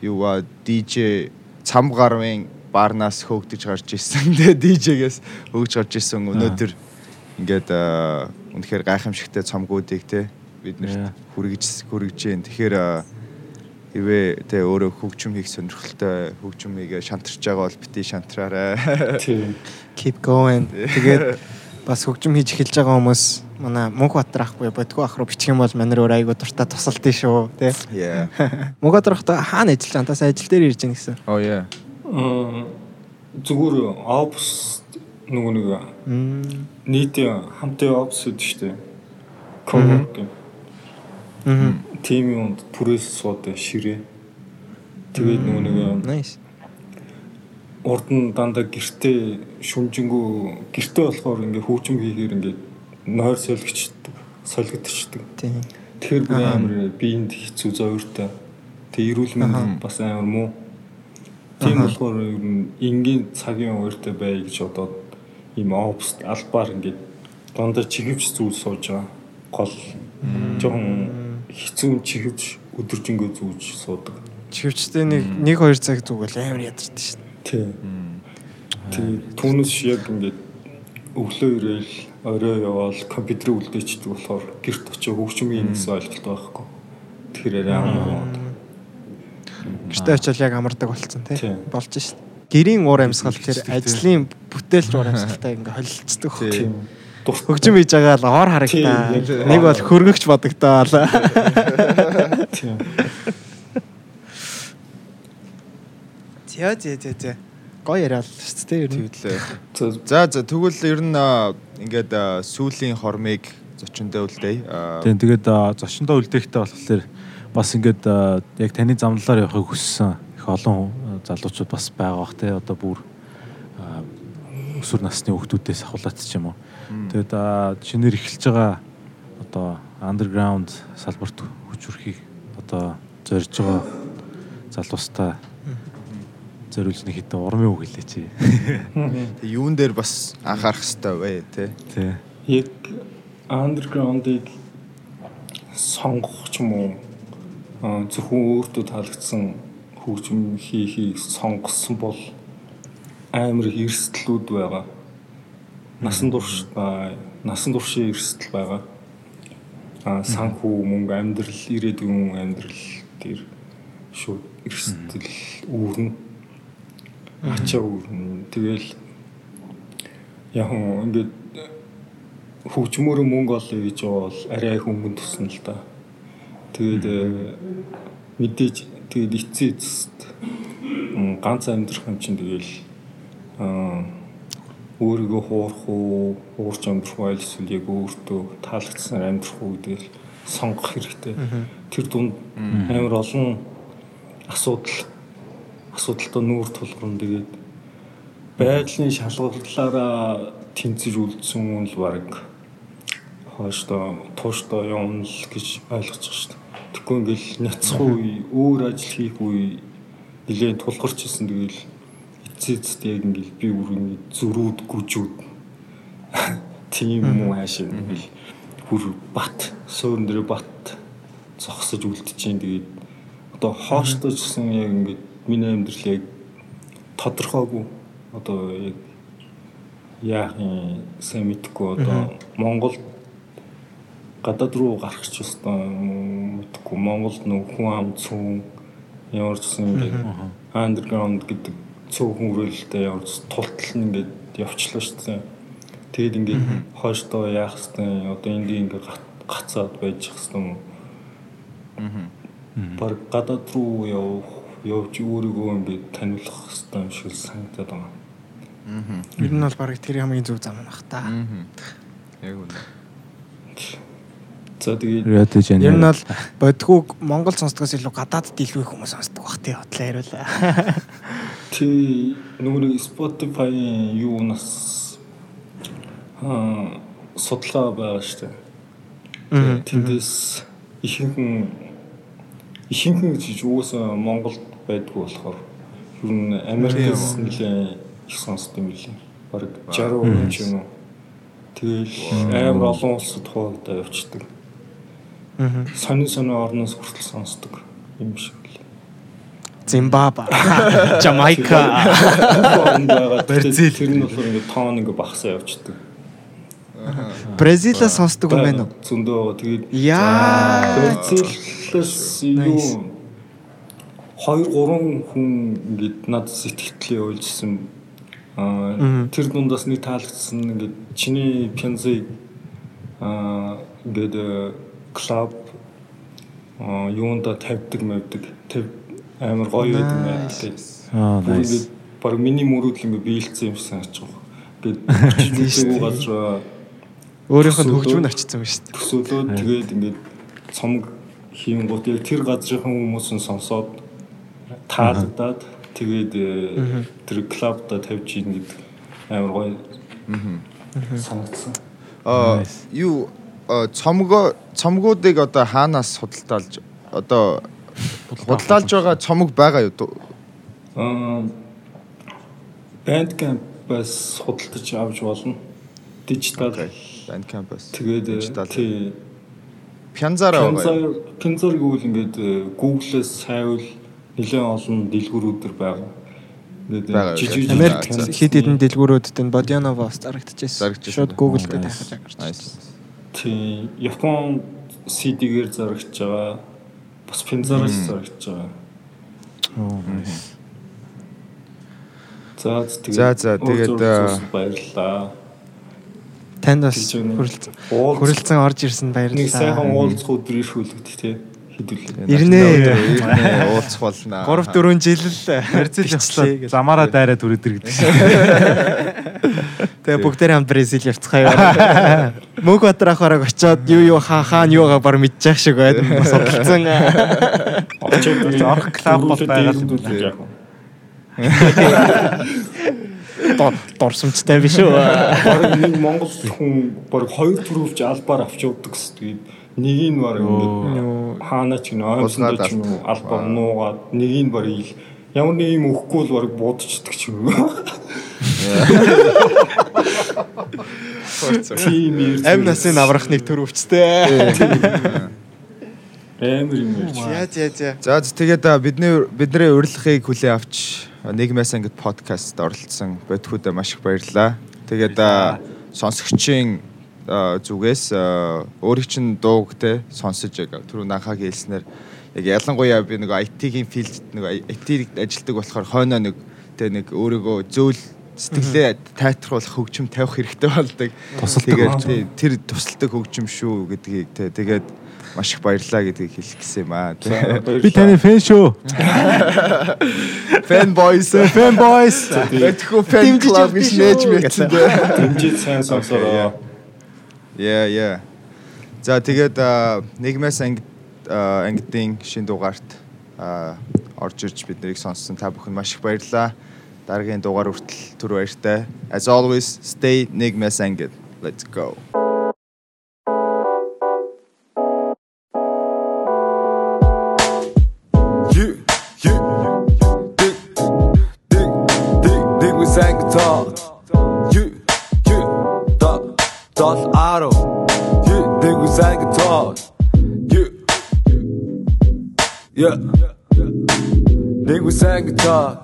юугаа DJ цам гарвын баарнаас хөөгдөж гарч ирсэн. Тэгээ DJ-гээс хөөж гарч ирсэн өнөөдөр ингээд үнэхээр гайхамшигтай цомгуудыг те бид нарт хүргэж хүргэж जैन. Тэгэхээр хивээ те өөрөө хөгжим хийх сонирхолтой хөгжим хийгээ шантарч байгаа бол бити шантраарай. Тийм. Keep going. Тэгээд бас хөгжим хийж эхэлж байгаа хүмүүс манай Мөнхбатар ахгүй бодгоо ах руу бичих юм бол манер өөр айгуу дуртай тусалт нь шүү тий. Yeah. Мөнхбатар ахта хаана ажиллаж байгаа тас ажил дээр ирж байгаа гэсэн. Oh yeah. Аа, Зүгээр опс нөгөө нэг Мм. нийтийн хамтын опс үүд шүү дээ. Тим юунд түрээс суудаг ширээ. Тэгээд нөгөө нэг Nice. урд нь дандаа гэртээ шүмжингүү гэртээ болохоор ингээ хөгжим хийхээр ингээ нойр солигчдаг, солигдчихдаг. Тийм. Тэгэхээр Аха. амар биеинд хэцүү зовёртой. Тэг эрүүл мэнд бас амар муу. Тийм болохоор ер нь энгийн цагийн ууртай бай гэж одоо ийм опс албаар ингээд дандаа чигэвч зүйл сууж байгаа. Гол жоохон хэцүү чигэвч өдөржингөө зүүж суудаг. Чивчтэй нэг 1 2 цаг зүгэл амар ядардаг шин. Тий. Тэг түүнээс яг ингээд өглөө ирээл орой яваал компьютерийг үлдээчдэг болохоор гэрт очиж хөгжмийн гэсэн ойлголт байхгүй. Тэгэхээр амар. Гэртээ очил яг амардаг болцсон тий. Болж шин. Гэрийн уур амьсгал тэр тий. ажлын бүтээлч уур амьсгалтай ингээ холилцдог. хөө. Хөгжим хийж байгаа л ор харагдаа. Тийм, яг- Нэг бол хөргөгч бодогдоо. тийм. Зя зя зя зя. Гоё яриа л шүү дээ ер нь. Тэгэлээ. За За тэгвэл ер нь ингээд сүүлийн хормыг зочиндөө үлдээе. Тийм тэгээд а, зочиндоо үлдээхтэй болохоор бас ингээд яг таны замналаар явахыг хүссэн их олон залуучууд бас байгаа бах те одоо бүр өсвөр насны хүүхдүүдээс ахуулаад ч юм уу. Тэгээд шинээр эхэлж байгаа одоо underground салбарт хүч өрхийг одоо зорж байгаа залуустаа зориулж нэг хитэн урмын үг хэлээч. тэг юун дээр бас анхаарах хэрэгтэй вэ те. Тий. яг андерграундыг сонгох ч юм уу зөвхөн өөртөө таалагдсан хөгжим хийхийг сонгосон бол амар эрсдлүүд байгаа. Насан турш насан туршийн эрсдэл байгаа. Аа санхүү мөнгө амьдрал ирээдүйн амьдрал дээр шууд эрсдэл үүрнэ. Ачаа үүрнэ. Тэгэл яг ингээд хөгжмөөрөө мөнгө олё гэж бол арай их өнгөн тусна л да. Тэгээд мэдээж тэгээд эцсийн эцэст ганц амьдрах юм чинь тэгэл аа өөрийгөө хуурах уу, уурч амьдрах уу эсвэл яг өөртөө таалагдсанаар амьдрах уу гэдэг л сонгох хэрэгтэй. Тэр дунд амар олон асуудал асуудалтай нүүр тулгарна. Тэгээд байгалийн шалгуурлаараа тэнцэж үлдсэн хүн л баг хоошдоо туушдоо явна л гэж байгаа шүү дээ. Тэгэхгүй ингээл няцх үе, өөр ажил хийх үе нэлээд тулгарч ирсэн. Тэгэл эцээцт яг ингээл би үрийн зөрүүд гүжүүд. Тийм юм хаашаа ингээл бүр бат суурин дээр бат зогсож үлдчихээн. Тэгээд одоо хоошдоо ч гэсэн яг ингээд миний амьдрал яг тодорхойгүй. Одоо яг яах юм сайн мэдэхгүй. Одоо Монгол гадаад руу гарах ч ёстой мэдэхгүй. Монголд нөх хүн ам цүн ямар ч гэсэн ингээд андерграунд гэдэг цөөхөн ямар ч тултал нь ингээд явчлаа шүү дээ. Тэгэд ингээд хойштоо яах хэвээр одоо энд ингээд гацаад байж хэвээр юм. Баг гадаад руу явах явж өөрийгөө ингээд таниулах хэвээр юм шиг санагдаад байгаа. Ер нь бол баг тэр хамгийн зөв зам бах та. Яг үнэ. За тэгээд Reality Gen. Ер нь бол бодгууг Монгол сонсдгоос илүү гадаадд илүү их хүмүүс сонсдог бах тий хотлоо яриулаа. Ти нөгөө Spotify-ийн юунаас аа судалгаа байгаа дээ. Тэндээс ихэнхэн ихэнхэн гэж уусаа Монголд байдгүй болохоор ер нь Америкээс нэлээ их сонсдог юм билээ. Бараг 60% ч юм уу. Тэгэл амар олон улсад хуваагдаа явцдаг. Сонин сонин орноос хүртэл сонсдог юм шиг лээ. Зимбабwe, Жамайка. Бразил. Тэр нь болохоор ингээд тоон ингээд багасаа явчихдаг. Бразилаас сонсдог юм байна уу? Зөндөө байгаа. Тэгээд Яа. Бразилаас юу 2 3 хүн ингээд над сэтгэлтлээ явуулжсэн. Аа тэр дундаас нэг таалагдсан ингээд чиний пянзыг аа ингээд клуб аа юунда тавьдаг мавдаг тав амар гоё байдаг байдаг. Аа nice. баг миний мөрөөдөл ингээд биелсэн юм шиг санагдаж байгаа. Ингээд бичиж газар Өөрийнх нь хөгжмөн очсон юм шүү дээ. төсөөлөөд тэгээд ингээд цомог хийм гот яг тэр газрын хүмүүс нь сонсоод таалагдаад тэгээд э, тэр клубда тавьж ийн гэдэг амар гоё санагдсан. Аа юу аа, цомгоо цомгуудыг одоо хаанаас худалдаалж одоо худалдаалж байгаа цомог байгаа юу? Аа Bandcamp-аас худалдаж авч болно. Дижитал. Bandcamp-аас. Тэгээд э, тий Пянзаараа байгаа. Пензар гэвэл ингээд э, Google-ээс хайвал нэлээд олон дэлгүүрүүдэр байгаа. Э, жижиг Америк хэд хэдэн дэлгүүрүүдэд нь Бодяновоос зарагдчихсэн. Зарагдчихсан. Шууд Google дээр Nice. дахиж агарч. Тий Япон CD-гээр зарагдж байгаа. Бас Пензараас зарагдж байгаа. Оо. За тэгээд За, за, тэгээд, баярлалаа. Танд бас хүрэлцэн орж ирсэн нэг сайхан баярлалаа. уулзах өдөр иршүүлэгдэх тий хэдүүлээ. Ирнэ. Уулзах болно. 3 4 жил л Бразил явцлаа замаараа дайраад үрээдэр гэдэг. Тэгээ бүгдээрээ хам Бразил явцгаая. Мөнх Батар ах бараг очиод юу юу хаа хаа нь юугаа бар мэдчих шиг байд. Бас судалсан. Очоод Орох клуб бол байгаа юм яг. Дорсомчтой биш үү? Бараг нэг Монгол хүн бараг хоёр төрөвч албаар авч явдаг гэсэн. Тэгээд нэг нь бараг ингээд хаана ч гэнэ ойлгосон ч юм уу албаар нуугаад нэг нь бараг ил ямар нэг юм өгөхгүй бол бараг буудчихдаг ч юм уу. Амь насын аврахныг төрөвчтэй. амар юм ярьж. Яа. За за, тэгээд а, бидний бидний урилгыг хүлээн авч нийгмээс ангид подкаст оролцсон бодхуудаа маш их баярлалаа. Тэгээд сонсогчийн зүгээс а, өөрийн чинь дууг те сонсож яг түрүү нахаг хэлснээр яг ялангуяа би нэг IT-ийн филд нэг IT-ийг ажилдаг болохоор хойноо нэг те нэг өөрийгөө зөөл сэтгэлээ тайтруулах хөгжим тавих хэрэгтэй болдог. Тэгээд тэр тусалдаг хөгжим шүү гэдгийг те тэгээд маш их баярлалаа гэдгийг хэлэх гэсэн юм аа. Би таны фэн шүү. Fan boys, fan boys. Мэдхүү fan club гэж нээж мэдсэн дээ. Дэмжиж сайн сонсороо. Yeah, yeah. За тэгээд нийгмээс анги а, ангидын шин дугаарт орж ирж биднийг сонссон та бүхэн маш их баярлалаа. Дараагийн дугаар хүртэл түр баяртай. As always, stay нийгмээс ангид. Let's go. Yeah, dig with sang guitar.